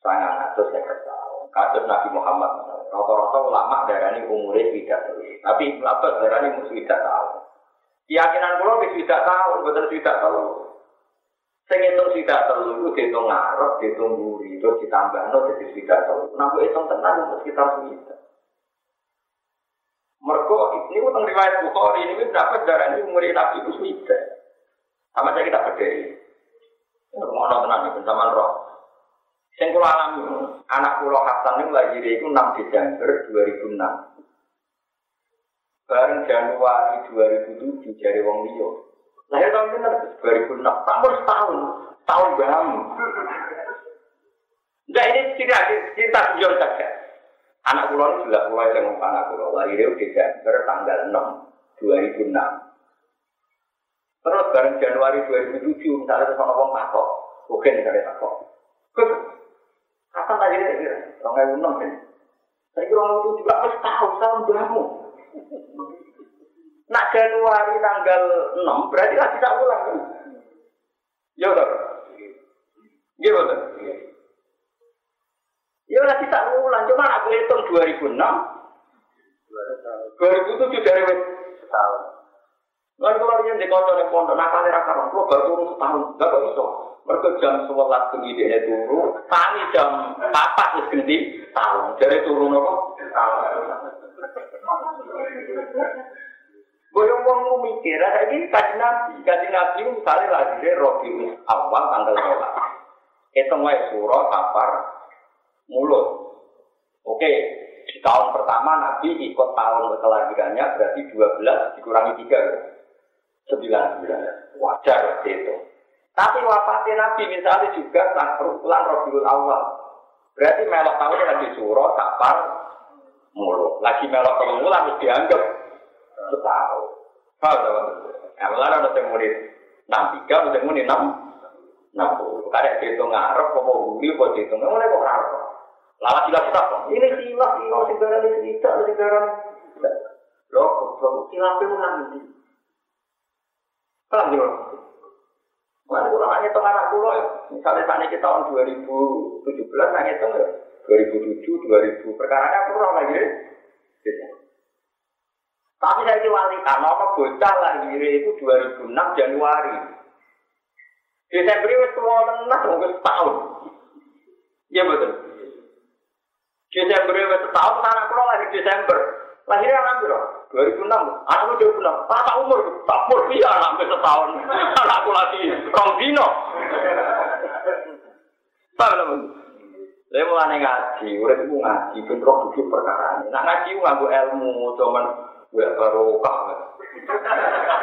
sangat ngatur tahun. Kasus Nabi Muhammad. Rata-rata ulama darah ini umurnya tidak tahu. Tapi Ibn Abbas darah ini mesti tidak tahu. Keyakinan pulau tidak tahu, betul tidak tahu. Sing itu tidak tahu itu dihitung ngarep, dihitung buri, terus ditambah no jadi tidak tahu. Nampu itu tenang untuk sekitar sekitar. Mereka ini utang riwayat Bukhari ini berapa darah ini umur Nabi itu sudah. Sama saya kita berdiri. Mau nonton itu sama roh. Sing kula alami anak kula Hasan niku lahir iku 6 Desember 2006. Bareng Januari 2007 jari wong liya. Lahir tahun bener 2006, tahun setahun, tahun bam. Enggak ini cerita cerita jujur saja. Anak kula ini sudah mulai yang anak kula lahir Desember tanggal 6 2006. Terus bareng Januari 2007 misalnya ada orang takok, mungkin misalnya takok. Kapan tadi ini? Orang yang enam kan? Saya kira orang itu juga harus tahu tahun berapa. Nak Januari tanggal 6 berarti lagi tak ulang kan? Ya udah. Iya betul. Ya lagi tak ulang, cuma aku hitung 2006. 2007 dari tahun. Lalu kalau yang di kota yang pondok nakal era karon, lo baru turun setahun, gak kok iso. Mereka jam sebelas penyidik turun, kami jam empat wis ganti tahun. Dari turun apa? Gue yang mau mikir, ada ini kaji nabi, kaji nabi misalnya lagi deh robi awal tanggal sholat. Itu nggak surah kapar mulut. Oke, di tahun pertama Nabi ikut tahun kelahirannya berarti 12 dikurangi 3 sembilan bulan. Wajar itu. Tapi wafatnya Nabi misalnya juga bulan Rabiul Awal. Berarti melok tahun lagi surah, kapar, mulu. Lagi melok tahun harus dianggap setahun. Paham teman Nah, mulai ada yang muni enam tiga, ada yang muni enam enam puluh. Karena dihitung ngarep, kok mau buli, kok dihitung mulai kok ngarep. Lalu silap kita ini silap, ini segaran ini tidak, segaran. Loh, kok silapnya ulang ini. Paham ya? Mana kurang hanya tengah anak pulau ya. Misalnya saat ini tahun 2017, hanya itu ya. 2007, 2000, perkaranya kurang lagi ya. Tapi saya wali karena apa bocah lahir itu 2006 Januari. Desember itu tua tenang, mungkin setahun. Iya betul. Desember itu setahun, anak pulau lahir Desember. Lahirnya anak berapa? 2006. Anakku 2006. Tata umur, tak umur iya sampai setahun. Anakku lagi rong dino. Teman? Saya mulai ngaji, udah itu ngaji, bentrok duduk perkara. Nah ngaji nganggu ilmu, cuman gue barokah.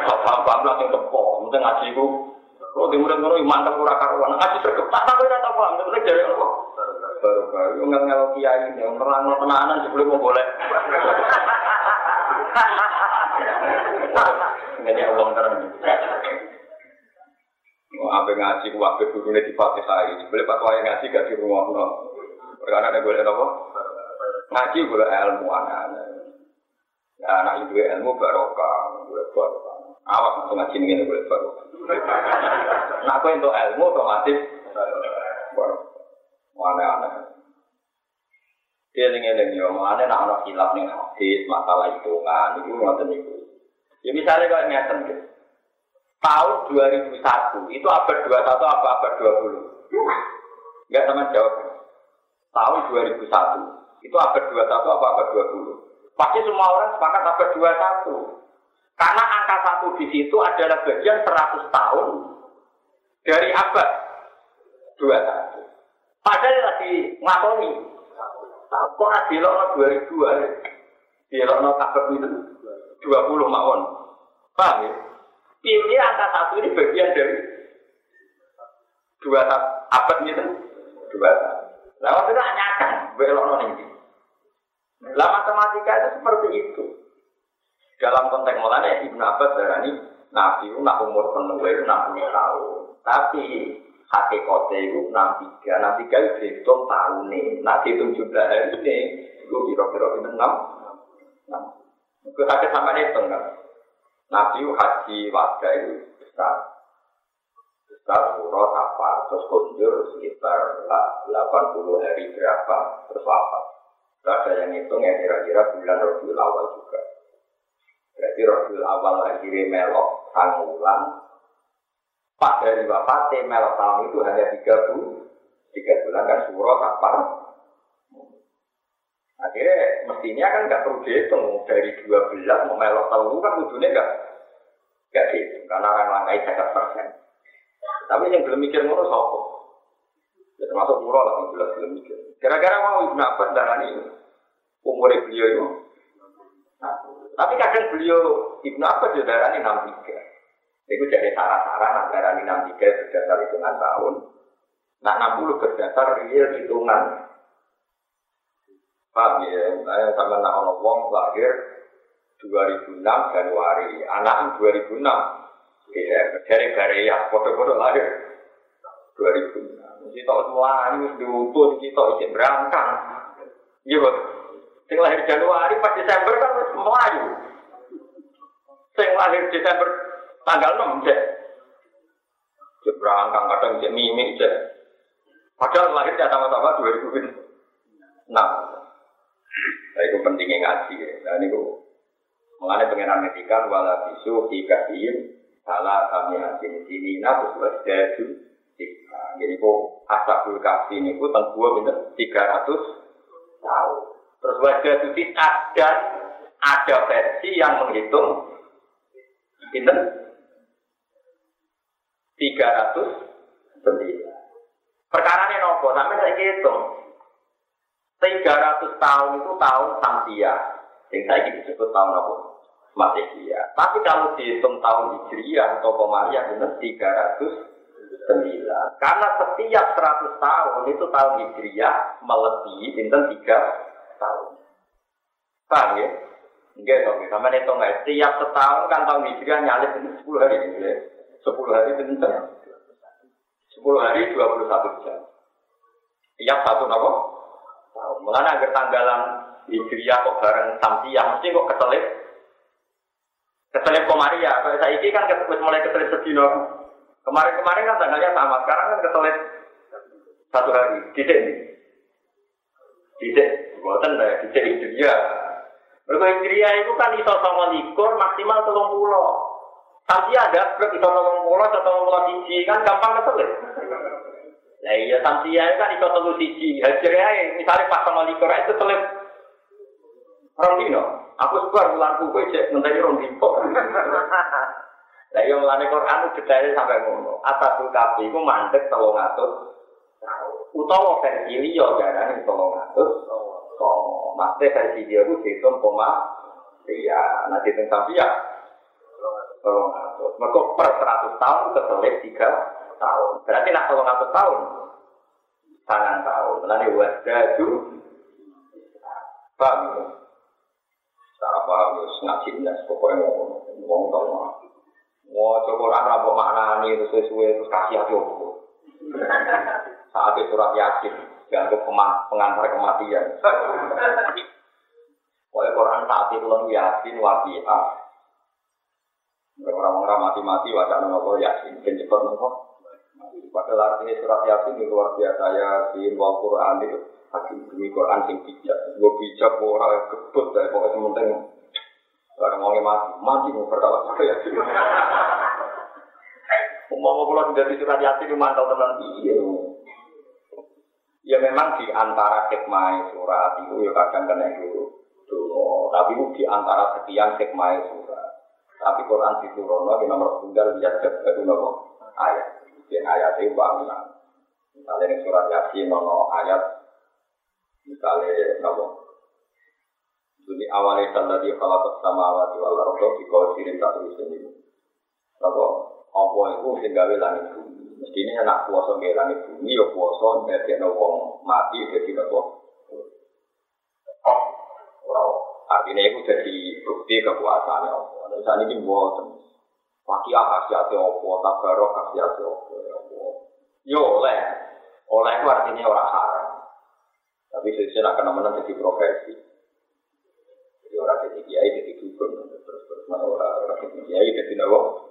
Bapak-bapak langsung tepok, mungkin ngaji itu. Kalau di murid ngono mantap ora karuan. Ngaji sergap tak tahu ora tau paham, penting dari Allah. Barokah, yo ngel-ngel kiai, yang terang tenanan sebelum mau boleh. Ini Allah terang. Mau apa ngaji, mau apa guru ini di ini. Boleh pak wayang ngaji gak di rumah. Karena ada boleh apa? Ngaji boleh ilmu anak-anak. Ya anak ibu ilmu barokah, boleh barokah. Awas untuk ngaji ini boleh barokah. Nah aku untuk ilmu otomatis barokah. Aneh-aneh. Dia eling yo, mana nak anak hilaf nih hadis masalah hitungan itu ngoten itu. Ya misalnya kalau ngeten gitu. Tahun 2001 itu abad 21 apa abad 20? Enggak sama jawab. Tahun 2001 itu abad 21 apa abad 20? Pasti semua orang sepakat abad 21. Karena angka satu di situ adalah bagian 100 tahun dari abad 21. Padahal lagi ngakoni Kok ada dilokno dua ribu aja? Dilokno kabel itu dua puluh mawon. Paham ya? Pilih angka satu ini bagian dari dua abad itu dua Lah waktu itu nyakan belokno ini. Lah matematika itu seperti itu. Dalam konteks mulanya Ibnu Abbas darani Nabi nak umur penuh itu 60 tahun. Tapi hakikatnya itu enam tiga, enam tiga itu dihitung tahun nih, nah dihitung jumlah hari ini, itu kira-kira itu enam, enam. Itu ada sama hitung kan. Nabi haji warga itu besar. Suro apa terus kunjur sekitar 80 hari berapa terus wafat. Ada yang hitung ya kira-kira bulan Rabiul Awal juga. Berarti Rabiul Awal akhirnya melok sangulan. Pak dari wafatnya melok tahun itu hanya tiga bulan. Tiga bulan kan Suro Safar. Akhirnya mestinya kan nggak perlu dihitung dari 12 mau melok tahun kan ujungnya nggak nggak dihitung karena orang langkai 100 persen. Tapi yang belum mikir ngono sopo. Ya termasuk murah lah yang jelas belum mikir. Gara-gara mau Ibnu Abbas darah ini umur beliau itu. Nah, tapi kadang beliau Ibnu Abbas juga darah ini enam tiga. Itu jadi sarah-sarah nah darah ini enam tiga berdasar hitungan tahun. Nah enam puluh berdasar real hitungan. Paham ya? Saya sama nak wong lahir 2006 Januari, anak 2006 Iya, dari Korea, foto-foto lahir 2006. Mesti diutuh, mesti tahu izin berangkat. Iya, bos. Sing lahir Januari pas Desember kan harus melayu. Sing lahir Desember tanggal 6 deh. Cek berangkat kadang cek mimik cek. Padahal lahirnya sama-sama 2006. Nah, itu pentingnya ngaji. Nah, ini kok mengenai pengenalan ngetikan wala bisu ikahim salah kami hasil sini terus wasdadu jadi ku asabul kafi ini ku tentang dua bener tiga ratus tahun. Terus wajah suci ada ada versi yang menghitung bener tiga ratus. Perkara ini nopo, sampai saya hitung. 300 tahun itu tahun Samsia. Yang saya disebut tahun apa? Masehi. Ya. Tapi kalau dihitung tahun Hijriah atau Komariah benar 300 Sembilan. Karena setiap 100 tahun itu tahun Hijriah melebihi pinten tiga tahun. Paham ya? Enggak, dong. Sama itu enggak. Setiap setahun kan tahun Hijriah nyalip 10 hari. Ya. 10 hari pinten? 10 hari 21 jam. Tiap satu nopo? Tahun. Mulanya agar tanggalan Hijriah kok bareng Samsiah. Mesti kok keselip. Keselip Komaria. Kalau saya ini kan mulai keselip Sedino. Kemarin-kemarin kan tanggalnya sama, sekarang kan keselip satu hari. Didik nih. Didik, buatan lah, didik itu dia. Mereka Hijriah itu kan iso sama likur maksimal telung pulau. Tapi ada blok iso telung pulau atau telung pulau siji kan gampang keselip. Nah iya Samsia kan iso telung siji. Hijriah misalnya pas sama likur itu selip. Orang dino. Aku sebar bulan buku cek ngenteni rong dipok. Lah yo melane Quran detail sampai ngono. Atasul kafi iku mandek 300 utawa versi liya jarane 300. Oh, maksudnya versi dia itu dihitung koma iya, nanti tentang dia tolong atus. Mereka per 100 tahun keselip 3 tahun. Berarti nak tolong atus tahun. Tangan tahun. Lalu wasdadu. Paham ya? Cara paham ya, ngaji nes, pokoknya mau ngomong tau Mau coba orang rambut maknani, terus sesuai, terus kasih hati aku. Saat itu surat yakin, dianggap pengantar kematian. Pokoknya Quran saat itu lalu yakin, wabi'ah. Orang-orang mati-mati, wajah nopo yakin, mungkin cepat nopo. Padahal artinya surat yasin itu luar biasa yasin, wal Quran itu Hakim demi Quran sing bijak, gue bijak gue orang kebut dari pokoknya sementing Barang mau mati, mati mau yasin. Mau mau pulang dari surat yasin mantau teman iya. Ya memang di antara hikmah surat itu ya kadang kena itu dulu, tapi itu di antara sekian hikmah surat. Tapi Quran di Turono di nomor tunggal biasa itu nopo ayat. Yang ayat itu bangunan. Misalnya di surat Yasin nono ayat Misalnya, nopo. Jadi awalnya tadi kalau bersama awal di wal ardo di kau tak terus ini. Nopo, apa itu sing gawe langit bumi. Mestinya anak kuasa gawe langit bumi, ya kuasa dari wong mati jadi nopo. Orang artinya itu jadi bukti kekuasaan Allah. Dan saat ini buat Wakia kasih hati opo, tabarok kasih hati opo. Yo oleh, oleh itu artinya orang haram. Tapi sesuai nak kena menang jadi profesi. Orang jadi kiai jadi dukun terus terus mana orang jadi kiai jadi nawa.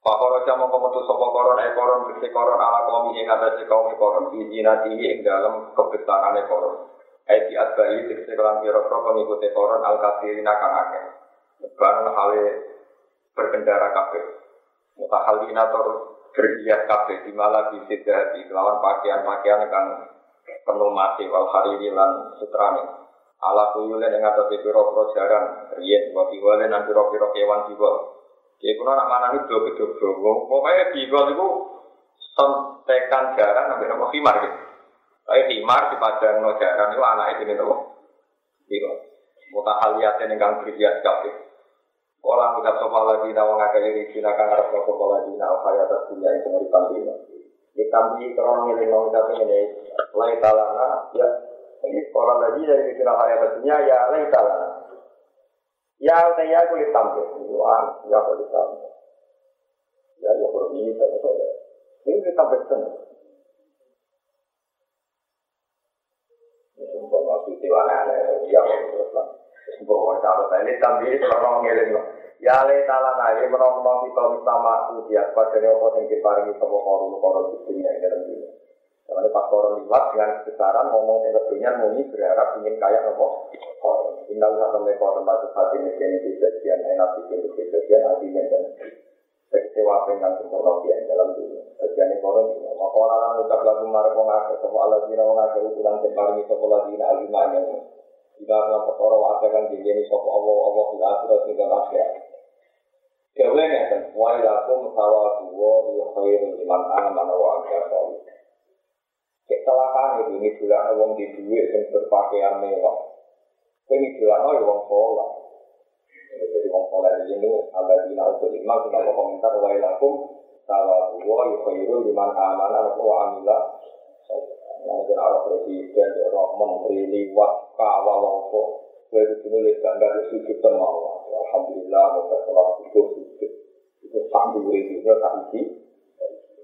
Pakoro jamo kometu sopo koron e koron bisi koron ala kaum ing atase kaum koron izina tinggi ing dalam kebesaran e koron. Ai di adbai tegese kelan pira pengikuti koron al kafirina kang akeh. Barang hale berkendara kabeh. Mutahalina tor berhias kabeh di malah bisi dari lawan pakaian-pakaian kang penuh mati wal hariri lan sutrane. Ala kuyulen ing atase pira-pira jaran riyen wa biwale nan pira-pira kewan jiwa. Ya kuno nak mana nih dua betul dua. Pokoknya di gol itu sontekan jarang nabi nama khimar gitu. Tapi khimar di padang no jarang itu anak itu nih nama. Di gol. Mutahaliatnya kang berhias kafe. Orang ucap sopa lagi nawa ngakai diri sila kang harap sopa lagi nawa kaya atas dunia itu ngerikan dunia. Di kami kerana ngiling nawa ucap ini. Lai talana ya. Orang lagi dari kaya atas dunia ya lai talana. Ya, saya kulit tampil. Tuhan, ya kulit tampil. Ya, ya ini tapi saya. Ini kita betul. Ini sumpah masih tiwana ya terus lah. Sumpah mau tahu saya ini tampil orang ngeling Ya le tala nae menawa kita sama ujian pada apa yang diparingi sama korum-korum di dunia dalam dunia. Karena korum liwat dengan kebesaran ngomong yang kedunya muni berharap ingin kaya nopo Indah usah sampai kau tempat hati ini di bagian enak sini di bagian hati dan kecewa dengan sempurna yang dalam dunia. Bagian ekonomi, maka orang ucap lagu marah mengaku semua Allah dina mengaku ukuran tempar ini sekolah dina alimah yang jika dalam perkara wae kan jadi sapa Allah Allah fil akhirat juga akhirat. Dewe ngeten, wa ilakum sawatu wa khairul liman amana wa amila salih. Kecelakaan itu ini bulan wong di duit yang berpakaian mewah. Ini bilang, oh ya wong soleh. Jadi wong soleh ini ada di nau kelima, kita komentar wa ilakum sawa buwa yukhairu liman amana wa amila. Nanti Allah presiden, roh menteri, liwat, kawal, longko. Gue itu nulis bangga di sujud temal. Alhamdulillah, mau sholat sujud, sujud. Itu sambil itu, tak isi.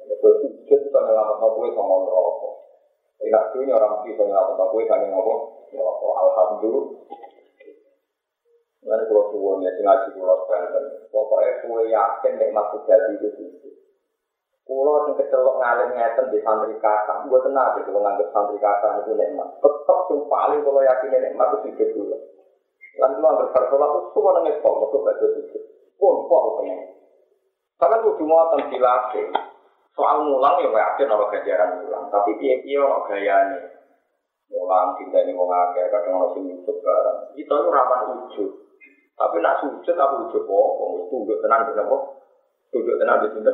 Itu sujud, kita nyelamat gue sama rokok. Enak dunia orang bisa nyelamat gue, sama ngomong. Alhamdulillah. Nanti kalau suwon ya, ngaji kalau banten. Pokoknya kue yakin nek masuk jadi itu sih. Kulo kecelok ngalim ngeten di santri kata, gue tenang gitu nganggep santri kata itu nikmat. Tetap yang paling kalau yakin nikmat itu sih dulu. Lan kulo anggere bersolat itu nangis kok, mau baca sujud. Pun. Karena cuma tentang dilatih. Soal mulang ya yakin orang ganjaran mulang, tapi dia dia orang gayanya. Mulang cinta ini mau ngake, kadang orang sing YouTube barang. Itu itu rapan ujub. Tapi nak sujud aku ujub kok, mau tunduk tenang di nopo, tunduk tenang di sini.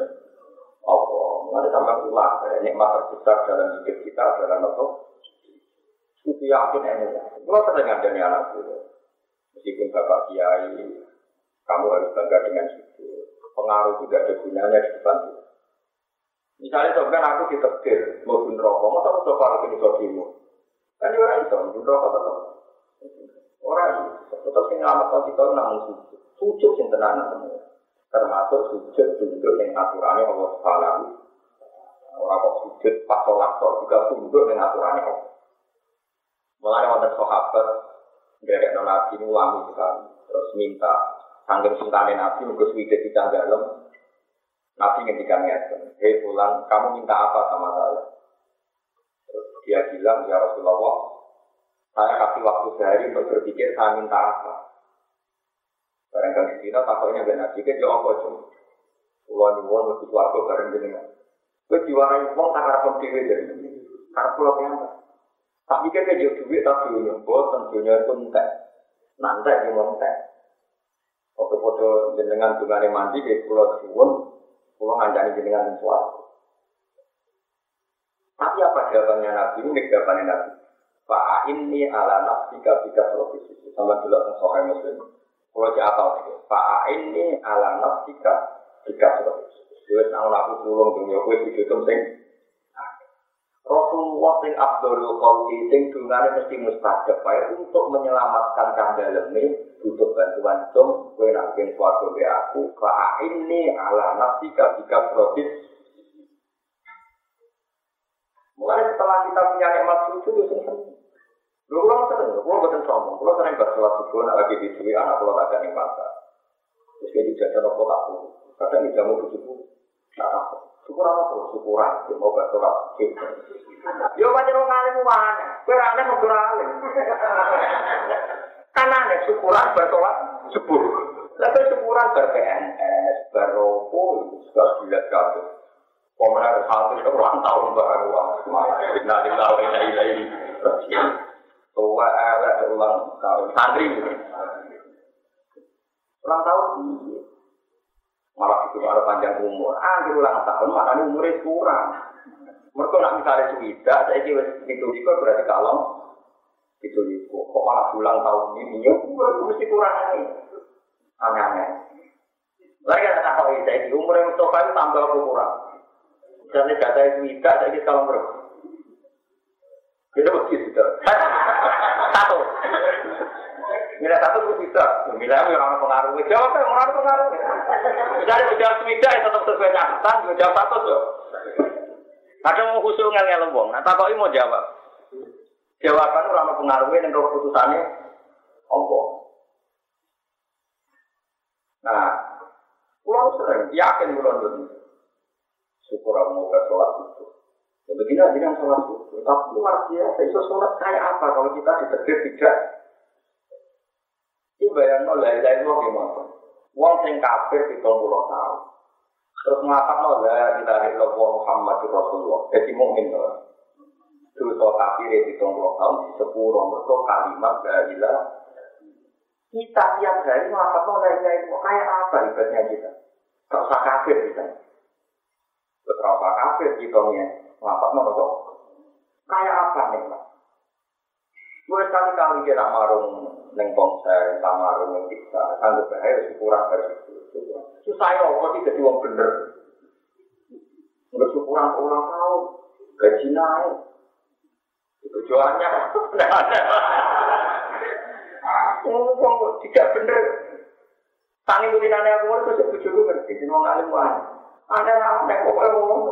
Apa? Mana sampai ulah, nikmat terbesar dalam hidup kita adalah nopo. Itu yakin. Kalau terdengar dari anak itu, meskipun bapak kiai, kamu harus bangga dengan itu. Pengaruh juga ada gunanya di depan itu. Misalnya sebenarnya aku ditetir, mau bunuh rokok, mau tahu coba aku ini sodimu. Kan orang itu, bunuh rokok tetap. Orang itu, tetap sing ngelamat kalau kita namun sujud. Sujud yang tenang semua. Termasuk sujud tunduk yang aturannya Allah Subhanahu Orang kok sujud pas sholat kok juga tunduk dengan aturannya Allah. Mulai wonten sahabat dari nabi ulami sekali, terus minta sanggup sultanin nabi mungkin sudah di dalam Nabi ngendikan ngeten, hei pulang, kamu minta apa sama saya? Terus dia bilang, ya Rasulullah, saya kasih waktu sehari untuk berpikir saya minta apa. Barang kali kita takutnya ben nabi ke jawab apa cuma. Pulau nyuwun mesti keluarga bareng jenengan. Gue diwarai uang tak harap dewi dari ini. Karena pulau yang Tak pikir ke jauh duit tak dunia, bosan dunia itu entek. Nanti yang entek. Foto-foto jenengan juga mandi ke pulau nyuwun, pulau ngandani jenengan sesuatu. Tapi apa jawabannya Nabi? Ini jawabannya Nabi. Pak ini ala nafsi kabika profesi sama dulu tentang soal muslim. Kalau siapa itu? Pak ini ala nafsi kabika profesi. Dua tahun aku pulang dunia gue tujuh penting. Rasulullah sing Abdul Khalqi sing dungane mesti mustajab wae untuk menyelamatkan kandhalem ini butuh bantuan cum kowe nak ben suatu be aku fa ini ala nafsi kabika profesi Mulai setelah kita punya nikmat sujud itu senang. Lu kalau sering, lu bukan sombong, lu sering bersolat subuh, nak lagi di anak lu ada nih pasar. Terus dia dijajan apa tak tuh. Kadang tidak mau tujuh puluh. Nah, syukur apa tuh? Syukuran. Mau bersolat. Yo pancen wong alim wae. Kowe ra aneh kok alim. Kan aneh syukuran bersolat subuh. Lalu syukuran ber PNS, beropo, sudah dilihat kabeh. Pemenang santri ulang tahun baru wah. Nah, di tahun ini ini. Tua ada ulang tahun santri. Ulang tahun malah itu malah panjang umur. Di ulang tahun makanya umurnya kurang. Mereka nak misalnya suwida, saya kira itu itu berarti kalau itu itu kok malah ulang tahun ini, ya mesti kurang ini. Aneh-aneh. Lagi ada tahu saya di umur yang Mustafa itu tambah kurang. Misalnya data suwida, saya kira kalau berapa? Kita begitu. Satu. Mila satu itu bisa. Mila yang orang pengaruh. Jawab yang orang pengaruh. Misalnya udah suwida, ya tetap sesuai catatan. Jawab satu tuh. Kadang mau khusus ngel wong, nah takoki mau jawab. Jawaban ora ono pengaruhe ning keputusane apa. Nah, pulau sering yakin pulau itu. Syukur aku mau sholat itu. Ya begini dengan sholat itu. Tapi luar biasa, itu sholat kayak apa kalau kita ditegur tidak? Ini bayang nol, lain lain gimana? Wong sing kafir di pulau tahun. Terus mengatakan no la ilaha illallah Muhammad Rasulullah. Jadi mukmin loh. Dosa kafir di tongkrong tahun di sepuluh mereka kalimat la ilaha kita tiap hari mengatakan no la ilaha illallah kayak apa ibadahnya kita? Usah kafir kita. Beberapa kafir kita nih mengatakan no kok kayak apa nih pak? Gue sekali-kali kita marung neng ponsel, marung neng kita, sanggup bahaya syukuran dari situ. Susah ya, kok tidak jadi uang bener. Bersyukuran ulang tahun, gaji naik. Tujuannya, tidak ada. Ngomong kok tidak bener. Tangi mulinane aku ngono terus bojoku ngerti sing wong alim wae. Ada nang kok ngomong.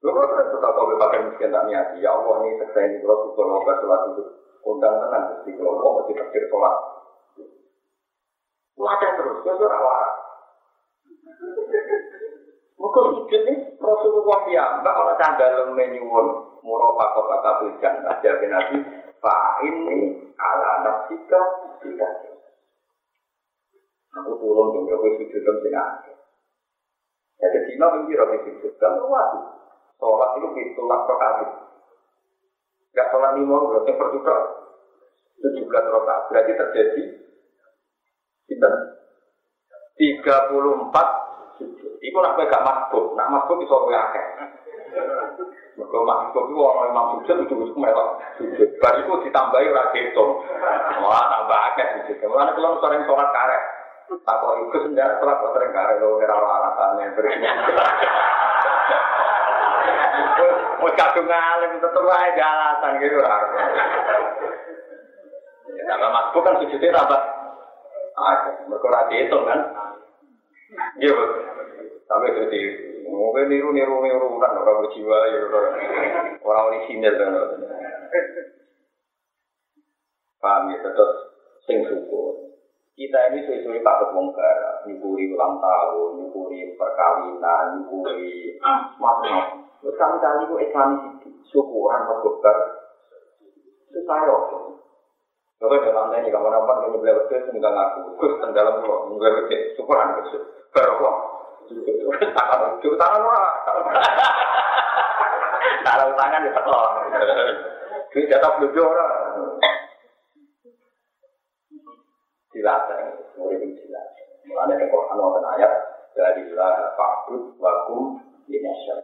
Lho kok tetap kok pakai miskin tak niati ya Allah ini seksa ini kalau syukur mau sholat itu undang tenang kalau mau mesti takdir sholat. Wadah terus, ya sudah waras. Maka sujud ini Rasulullah ya, mbak kalau candal menyuwun kota kata tujuan aja nabi Pak ini ala nafsika tidak. Aku turun dong, aku sujud dong sing Jadi Cina mungkin roti sujud kan luas. Sholat itu ditolak perkali. Gak sholat lima, berarti perjuka. 17 rokaat. Berarti terjadi kita 34 Iku nak gak masbuk, nak masbuk bisa kowe akeh. Mergo masbuk itu orang memang sujud itu itu melok sujud. Bar iku ditambahi hitung. Wah tambah akeh sujud. Mulane kula sering sholat karet. Tak kok iku sendiri sholat kok sering karet lho ora alasannya. Wes kadung ngalim tetep wae alasan gitu ora. Ya tambah masbuk kan sujudnya tambah ada, mereka rati itu kan. Iya, tapi jadi mungkin niru niru niru kan orang berjiwa ya orang orang orisinil kan. Paham ya, terus sing syukur. Kita ini sesuai patut mongkar, nyukuri ulang tahun, nyukuri perkawinan, nyukuri macam-macam. Sekali-kali itu islami syukuran berkobar. Itu saya Lalu dalam ini kamu nampak ini beliau betul tinggal ngaku, gus dalam pulau, beliau betul syukuran gus, berapa? Tangan itu tangan wah, taruh tangan di sekolah. Ini jatah belum orang. Dilatih, murid dilatih. Mulanya di Quran wonten ayat dari lah fakut wakum inasyar.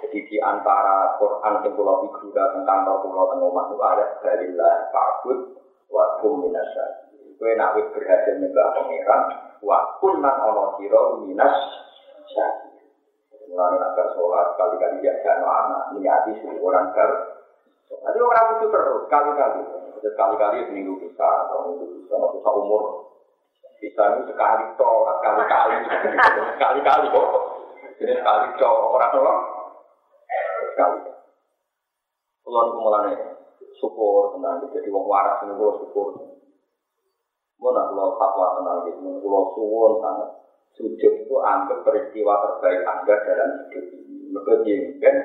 Jadi di antara Quran yang pulau figura tentang pulau tentang rumah itu ayat dari lah fakut wa kum minasa. Kue nak berhasil nyembah pangeran, wa kun nan ono siro minas syakir. Mulai nak sholat kali-kali ya jangan anak niati orang ber. Nanti orang itu terus kali-kali, sekali-kali seminggu bisa atau minggu bisa, atau bisa umur. Bisa itu sekali toh, kali-kali, sekali-kali kok. Jadi sekali toh, orang orang sekali. Kulon mulai syukur tenang jadi wong waras ini kalau syukur mau nak lo fatwa tentang itu, pulau suwon sangat sujud itu anggap peristiwa terbaik anda dalam hidup ini. Mereka jengben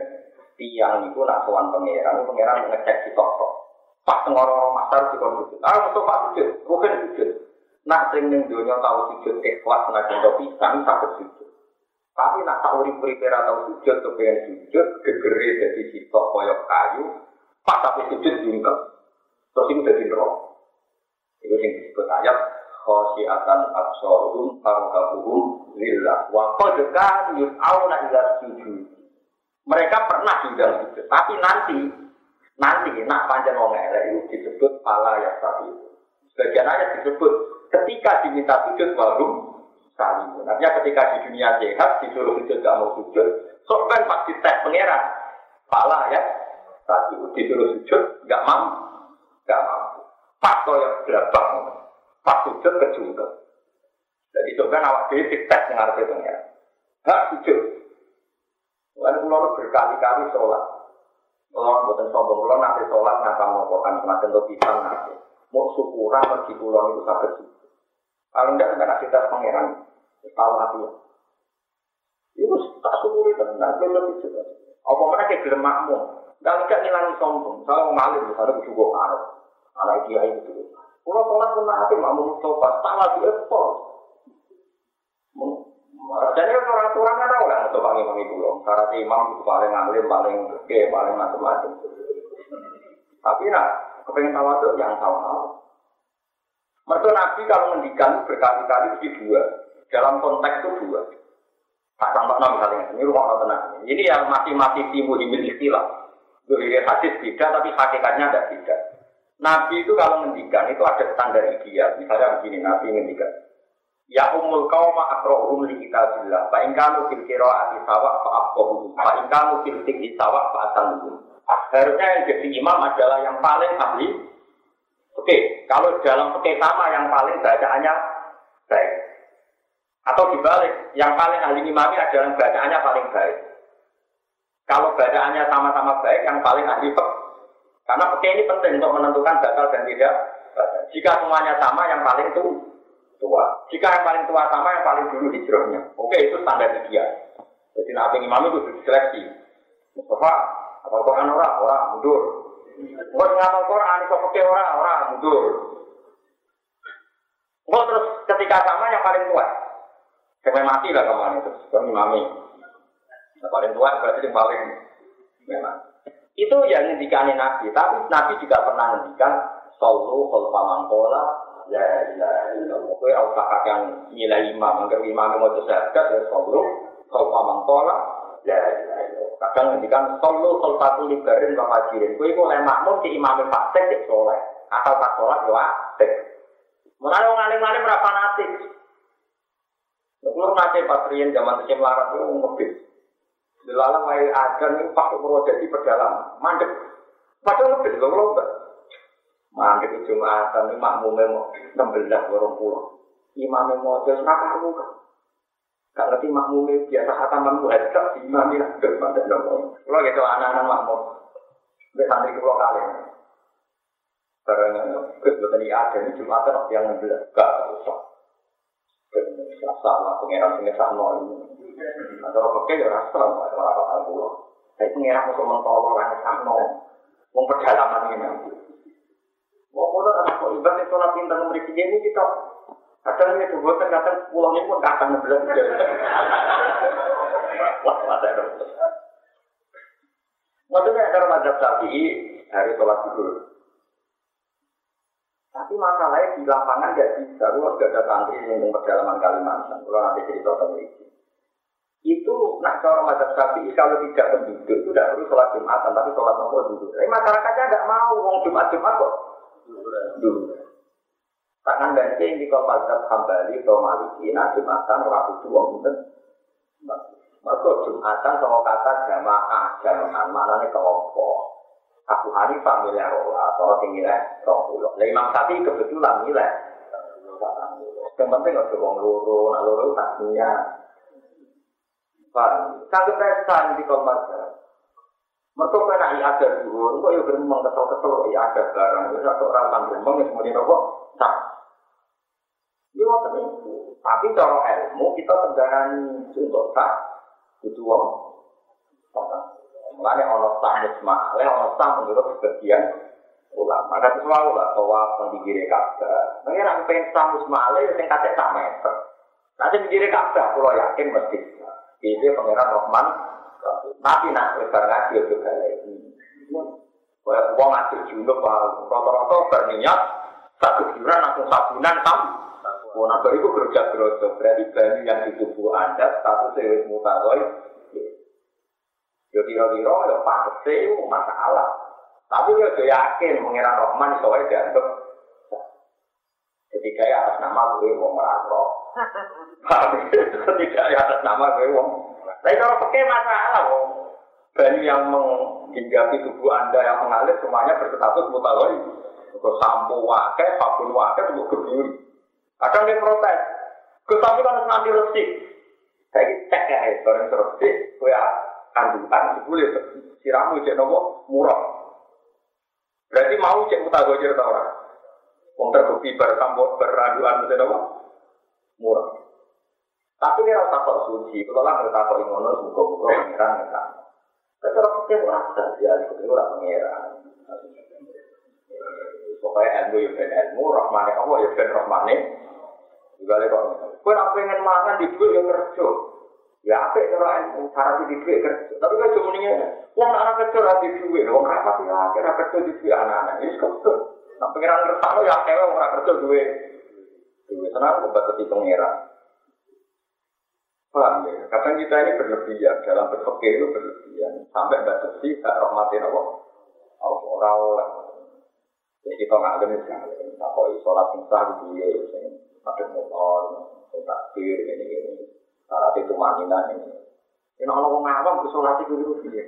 tiang itu nak pangeran, pangeran ngecek si toko. Pas ngoro masar di sujud. Ah, untuk pak sujud, bukan sujud. Nak sing ning dunia tahu sujud ikhlas nak contoh pisang sakit sujud. Tapi nak tahu urip atau sujud kepengen sujud, gegere jadi sitok koyok kayu, pas tapi sujud jungkel. Terus itu jadi roh. Itu yang disebut ayat khosyiatan absorum farkabuhum lillah wa qad kan yus'auna sujud. Mereka pernah diundang sujud, tapi nanti nanti nak panjang wong elek itu disebut pala ya tadi. Sebagian ayat disebut ketika diminta sujud baru kali. Artinya ketika di dunia sehat disuruh sujud gak mau sujud, kan pasti tes pangeran. Pala ya tadi disuruh sujud gak mampu, gak mampu. Pas koyok berapa pas sujud kejungkel. Jadi coba awak dhewe tes ngarep pengiran. Gak sujud. Pulau berkali-kali sholat. Kalau buatan sombong, kalau nanti sholat ngapa mau kokan semakin tuh pisang nanti. Mau syukuran pergi pulau itu sakit. Kalau enggak enggak tes pangeran, tahu hati. Itu tak syukuri tenang, belum sujud. Apa mana kayak gelem makmum? Dan enggak ngilangi sombong. Mau malim, misalnya gue juga ngarep. Anak dia itu. Kalau sholat pun nanti makmum coba, tak lagi ekspor. Jadi orang aturan kan tahu lah untuk panggil panggil pulau. Karena imam itu paling ngalim, paling gede, paling macam-macam. Tapi nak kepengen itu yang tahu tahu. Mereka Nabi kalau mendikan berkali-kali mesti dua. Dalam konteks itu dua. Tak contoh nabi misalnya, ini rumah tenang. Ini yang masih-masih timbul di istilah. Dua hadis beda, tapi hakikatnya tidak beda. Nabi itu kalau ngendikan itu ada standar ideal. Misalnya begini, Nabi ngendikan. Ya umul kauma akrohum li kitabillah. Fa in kanu fil qiraati sawa fa afqahuhum. Fa in kanu fil fikhi sawa fa. Harusnya yang jadi imam adalah yang paling ahli. Oke, kalau dalam fikih sama yang paling bacaannya baik. Atau dibalik, yang paling ahli imami adalah bacaannya paling baik. Kalau bacaannya sama-sama baik, yang paling ahli fikih karena peke ini penting untuk menentukan batal dan tidak Jika semuanya sama, yang paling itu tua. Jika yang paling tua sama, yang paling dulu hijrahnya. Oke, itu standar ideal. Jadi nabi imam itu diseleksi. Mustafa, apa Quran orang, orang mundur. Buat ngapal Quran, itu peke orang, orang mundur. Enggak terus ketika sama yang paling tua. Sampai mati lah kemarin itu, kan imami. Yang paling tua berarti yang paling memang. Itu yang ngendikane Nabi, tapi Nabi juga pernah ngendikan sallu khalfa mangkola ya ilaha illallah. Kowe ora usah nilai imam, angger imam mau tersekat ya sallu khalfa mangkola ya ilaha illallah. Kadang ngendikan sallu khalfa tulibarin wa fajirin. Kowe iku oleh makmum di imam fasik ya soleh. Atau pas sholat ya apik. Mulane wong alim-alim ora fanatik. Kulo patrien zaman sing larat itu ngebis. Dilalang air ajan itu pakai jadi pedalaman, mandek. Padahal lebih loh lomba. Mandek itu jumatan ini makmumnya mau 16 orang pulau. Imamnya mau jadi nakal muka. Gak ngerti makmumnya biasa hataman muhajab imamnya lah. Mandek dong. Kalau gitu anak-anak makmum. Sampai santri pulau kalian. Karena kebetulan ini ada ini jumatan yang 16. Gak usah. Salah pengeran sini sama ini. Atau pakai ya rasa apa apa pulau. Tapi pengira untuk mentolong orang sakno, mau perjalanan ini Mau pulau anak kok ibarat itu nabi pintar memberi ini kita. Kadang ini juga kadang pulangnya pun kadang ngebelas Wah, masa itu. Maksudnya karena mazhab sapi hari sholat dulu. Tapi masalahnya di lapangan nggak bisa. Kalau nggak ada santri yang perjalanan Kalimantan, kalau nanti cerita tentang itu itu nak cara mazhab sapi kalau tidak penduduk itu tidak perlu sholat jumatan tapi sholat nopo dulu. Tapi masyarakatnya tidak mau uang jumat jumat kok. Tangan dan di kau mazhab kembali atau maliki nah jumatan orang itu uang itu. Maka jumatan sama kata jamaah jamaah mana nih kelompok. Abu Hanifah milih rola atau tinggi lah rong pulau. Imam Syafi'i kebetulan milih. Yang penting ada uang loro, nak loro tasnya Paham? Sanggup pesta di kompas. Mereka kena iya ada dulu, kok ya beremang kesel-kesel, iya ada barang, ya satu orang kan beremang, ya semuanya nopo, tak. Tapi cara ilmu kita tenggaraani untuk tak itu wong. Mulane ana sah musma, le ana sah menurut sebagian ulama. Itu selalu lah bahwa pendikire Ka'bah. Pengen pengen sah musma le sing kate sak meter. Nanti pendikire Ka'bah kula yakin mesti. Ini pangeran Rahman. Tapi nak lebar ngaji juga lagi. Kayak uang ngaji junub, rata-rata berniat satu bulan langsung sabunan tam. Nah, itu kerja gerosok. Berarti banyu yang di tubuh Anda satu sewa mutawai Ya kira-kira ya pantes itu masalah. Tapi ya sudah yakin mengira Rahman soalnya dianggap ketika ya atas nama gue mau merangkok. Ketika ya atas nama gue mau. Tapi kalau pakai masalah, banyu yang menghinggapi tubuh anda yang mengalir semuanya berstatus mutawai. Untuk sampo wakai, sabun wakai, untuk kebiri. Kadang dia protes. Tapi kan nanti resik. Saya cek ya, bareng resik. Gue kandungan boleh siramu cek nopo murah. Berarti mau cek mutagojir tau orang. Wong terbukti beraduan mesti nopo murah. Tapi ini rasa kok suci, kalau lah nggak takut ngono, buka-buka pengiran nggak Tapi kalau kita orang saja, itu orang pengiran. Pokoknya ilmu ya ben ilmu, rahmane Allah ya ben rahmane. Juga kok, kue nak pengen mangan di duit ya kerja. Ya apa cara ilmu cara di duit kerja. Tapi kan cuma nih uang anak kerja di duit, uang rapat ya kira kerja di duit anak-anak ini kerja. Nah pengiran kerja lo ya kewe uang kerja duit. Duit tenang, batasi pengiran. Paham ya? Kadang kita ini berlebihan dalam berpikir itu berlebihan sampai batasi tak rahmatin Allah. Allah orang Jadi kita ngalim itu ngalim. Tak kok sholat insah di dia, ada motor, takbir, ini ini. Syarat itu manina ini. Ini orang ngawam ke sholat itu dulu dia.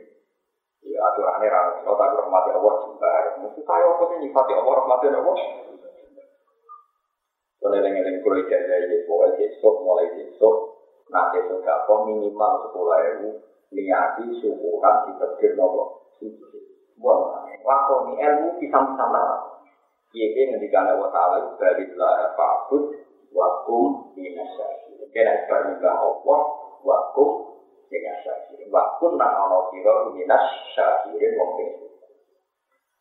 Ya aturannya ramai. Kalau tak rahmati Allah juga. Mesti saya apa sih nyifati Allah rahmati Allah? Kalau yang kulit jaga ya, pokoknya besok mulai besok. Nanti sudah kok minimal sepuluh ribu. Niati syukuran di tegir nopo. Waktu ini ilmu bisa-bisa Iya, ini ngendikan Allah Ta'ala dari lara fa'bud wakum minasyaki. Kena ibar nyembah Allah wakum minasyaki. Wakum nang ono siro minasyaki. Ini ini.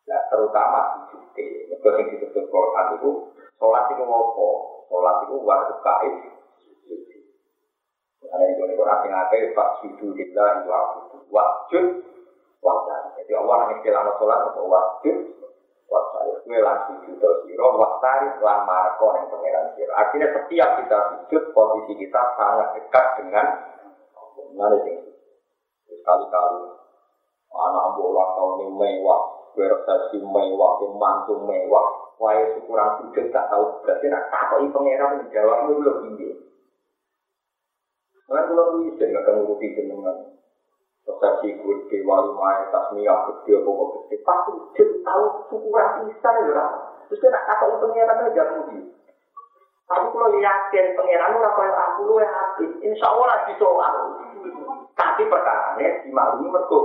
Nah, terutama sujud. Mereka yang disebut Quran itu, sholat itu apa? Sholat itu waktu kaib. Ada yang gue Quran yang ada, Pak Sudu Lillah, Wajud, Wajud. Jadi Allah yang istilah sholat, atau wajud, Wasari kue lan sujud siro, wasari lan marko yang pangeran siro. Akhirnya setiap kita sujud, posisi kita sangat dekat dengan Mana sih? Sekali-kali anak bola tahun ini mewah, berprestasi mewah, mantu mewah. Wahai syukuran sujud tak tahu berarti nak takoi pangeran menjawab itu belum tinggi. Karena kalau bisa nggak akan nguruti jenengan. Persepsi gede, wali main, tasmiyah, gede, pokok gede. Pasti sujud tahu syukuran bisa ya. Terus dia nak takoi pangeran aja mudi. Tapi kalau yakin pangeran ora kaya aku lu hati, insya Allah lagi soal. Tapi perkara ini dimaklumi mergo.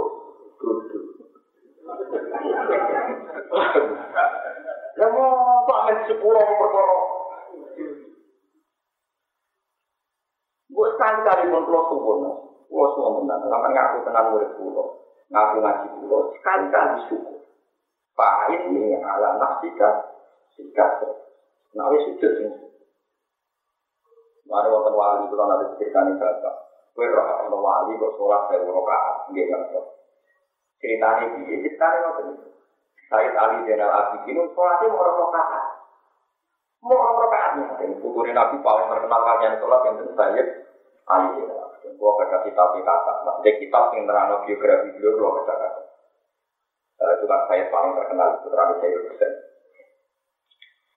Ya mau pak men sepuluh perkara. Gue sekali kali pun pulau suwun, pulau suwun menang. Lama ngaku tenang murid pulau, ngaku ngaji pulau. Sekali kali syukur. Pak ini ala nafsika, sikap. Nah, wis sujud sing Mari wonten wali kula nanti ceritani bapak. Kowe roh ana wali kok salat saya rakaat nggih ngerti. Ceritane piye? Ceritane ngoten. Said Ali Zainal Abidin salatnya mau rakaat. Mau rakaat dan putune Nabi paling terkenal kalian salat yang tentu Sayyid Ali. Gua baca kitab kata, maksudnya kitab yang terang biografi beliau gua baca kata. Itu kan saya paling terkenal itu terang saya Husain.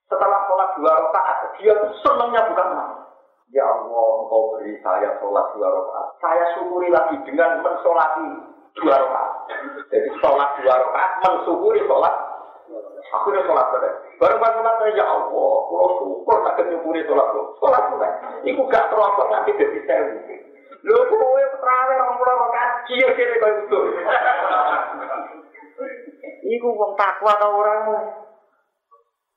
Setelah sholat dua rakaat, dia tuh senangnya bukan main. Ya Allah, engkau beri saya sholat dua rakaat. Saya syukuri lagi dengan mensolati dua rakaat. Jadi sholat dua rakaat, mensyukuri sholat. Aku udah sholat pada. Baru pas sholat ya Allah, kalau syukur tak menyukuri sholat lo. Sholat sudah. Iku gak terlalu nanti jadi sewu. Lho, kowe terawih orang pulau rakaat, kiyo kene kau itu. Iku wong takwa tau orang.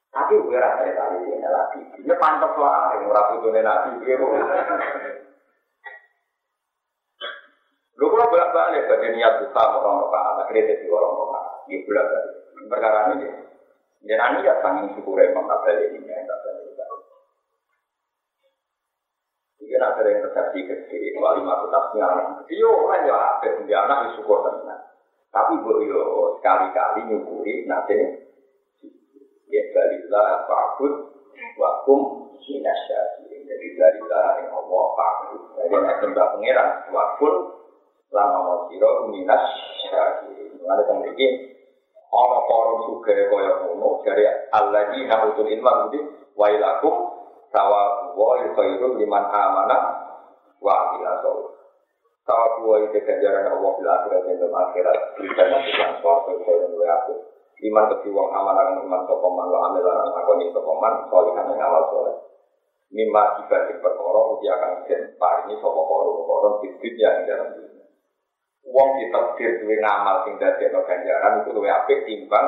Tapi gue rasa tadi ini lagi. Ini pantas lah, ora putune nabi biru. Lu kalau bolak balik bagi niat buka orang orang akhirnya jadi orang orang ini bolak balik. Perkara ini, jangan niat tanggung syukur emang tak ini yang tak balik. Ini ada yang terjadi kecil, wali masuk tasnya anak. Iya, orang ya ada dia anak syukur tenang. Tapi bu yo sekali-kali nyukuri nanti ya balilah fakut wakum minasyati. Jadi balilah yang Allah fakut. Jadi nanti pangeran wakun lan ana sira minas syaki. Mulane kang iki ana para suge kaya ngono jare alladzina utul ilma kudu wailakum sawa wa khairu liman amana wa amila salih. Sawa wa itu ganjaran Allah bil akhirat dan dalam akhirat bisa nanti yang suatu yang luar aku. Iman keti wong amanah iman sapa man wa amila lan akoni sapa man salihan yang awal soleh. Mimma dibanding perkara uji akan den paringi sapa koron-koron bibit yang dalam dunia. Wong ditakdir duwe ngamal sing dadekno ganjaran itu luwih apik timbang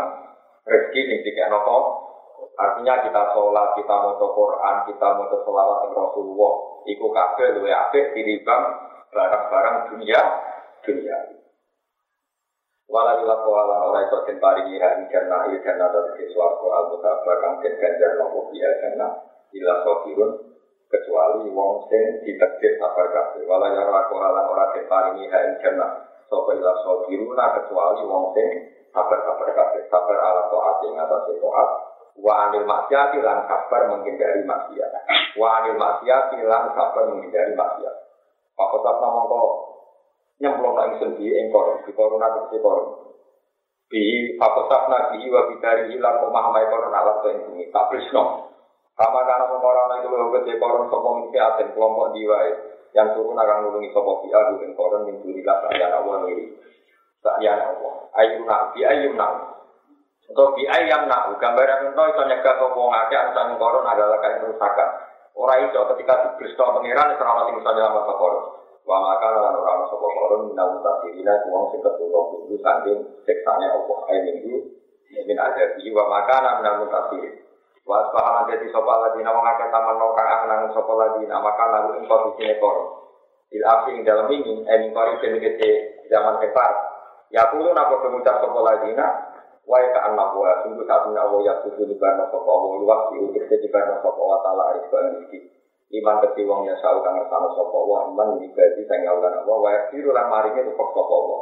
rezeki sing dikekno kok. Artinya kita sholat, kita mau Quran, kita mau sholawat yang Rasulullah, iku kabeh luwih apik tinimbang barang-barang dunia dunia. Walau ila kuala ora iso den paringi ing jannah il jannah dari swarga al mutabar kang den ganjar nopo biya jannah ila sofirun kecuali wong sing ditakdir sabar kabeh. Walau ila kuala ora den paringi ing jannah Sopo ila sobiruna kecuali wong sing sabar-sabar kabeh, sabar ala to'at yang atas to'at. Wa anil maksiati lan sabar menghindari maksiat. Wa anil maksiati lan sabar menghindari maksiat. Pak Kotap nama kok nyemplung nang sendi engkor, di korona kesi koron. Bi fakosaf nabi wa bidari hilang pemahamai koron alat to ing bumi. Tak prisno. Kama kana mengkoron itu lho kece koron sopo misi aten kelompok diwae yang turun akan nulungi sopo fi adu dan koron min dunilah sakyan Allah ngiri sakyan Allah. Ayu nak bi ayu nak. Atau bi ayam nak gambaran itu itu nyegah sopo ngake anu koron adalah kain kerusakan orang itu ketika dibeli sopo pengiran itu ramah tinggi saja sama koron. Wa maka lan ora sopo koron minal mutasirina wong sing ketulung kudu saking siksane Allah. Ayo minggu min ada di wa maka lan minal mutasirin Wa asbahalan jadi sopa lagi nama ngake taman anang sopa lagi nama kan lalu ing posisi nekor. Il ing dalam ini, eh mingkori demi kece zaman kefar. Ya kulo napa pengucap lagi na, Wai ka anak wa sungguh satunya Allah ya sudah di barno sopa Allah di barno sopa wa ta'ala aris rezeki. Iman keti wong ya sau kang ngersano sopa Allah iman dibagi sang ngawulan Allah wa yaksiru lan maringi rupok sopa Allah.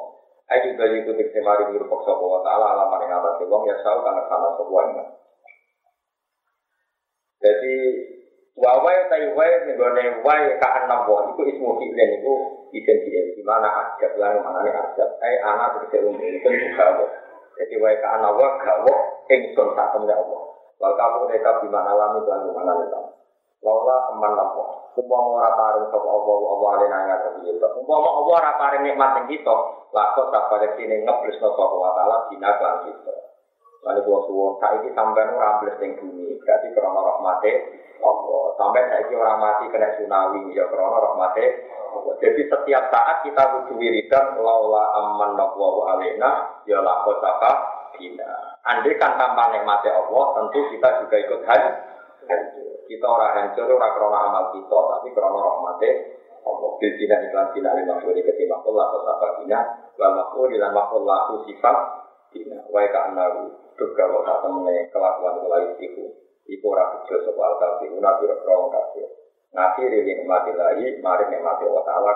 Ayo juga itu tikse maringi rupok sopa wa ta'ala alaman yang atas wong ya sau kang ngersano sopa iman. Jadi wawai tai wai nenggone wai kaan nabo itu ismu fi'len itu isim fi'il di mana ajab lan mana ne ajab ai anak tegese umum itu gawo. Jadi wai kaan nabo gawo ingsun sak temne Allah. Wal kamu mereka di mana lami di mana itu. Laula aman nabo. Umpama ora paring sapa Allah Allah alena ngaten iki. Umpama Allah ora paring nikmat ing kita, lakon tak pada sini ngeblesno sapa wa taala dina kan kita. Lalu gua suwon, saiki sampai nu rambles yang bumi, berarti krono rahmate Allah. Sampai saiki orang mati kena tsunami, ya krono rahmate Jadi setiap saat kita butuh wiridan, laula aman nabwa alena, ya lakot apa, bina. Andai kan tanpa nikmati Allah, tentu kita juga ikut hancur. Kita orang hancur, orang krono amal kita, tapi krono rahmate Allah. Bil bina iklan bina lima suri ketimbang Allah, lakot apa bina, wal makul ilan makul laku sifat, bina. Wai ka anaru. Terus kalau tak temene kelakuan mulai itu, iku ora bejo sapa al kafiruna biro kafir. Ngakhiri nikmati lahi, mari nikmati wa ta'ala.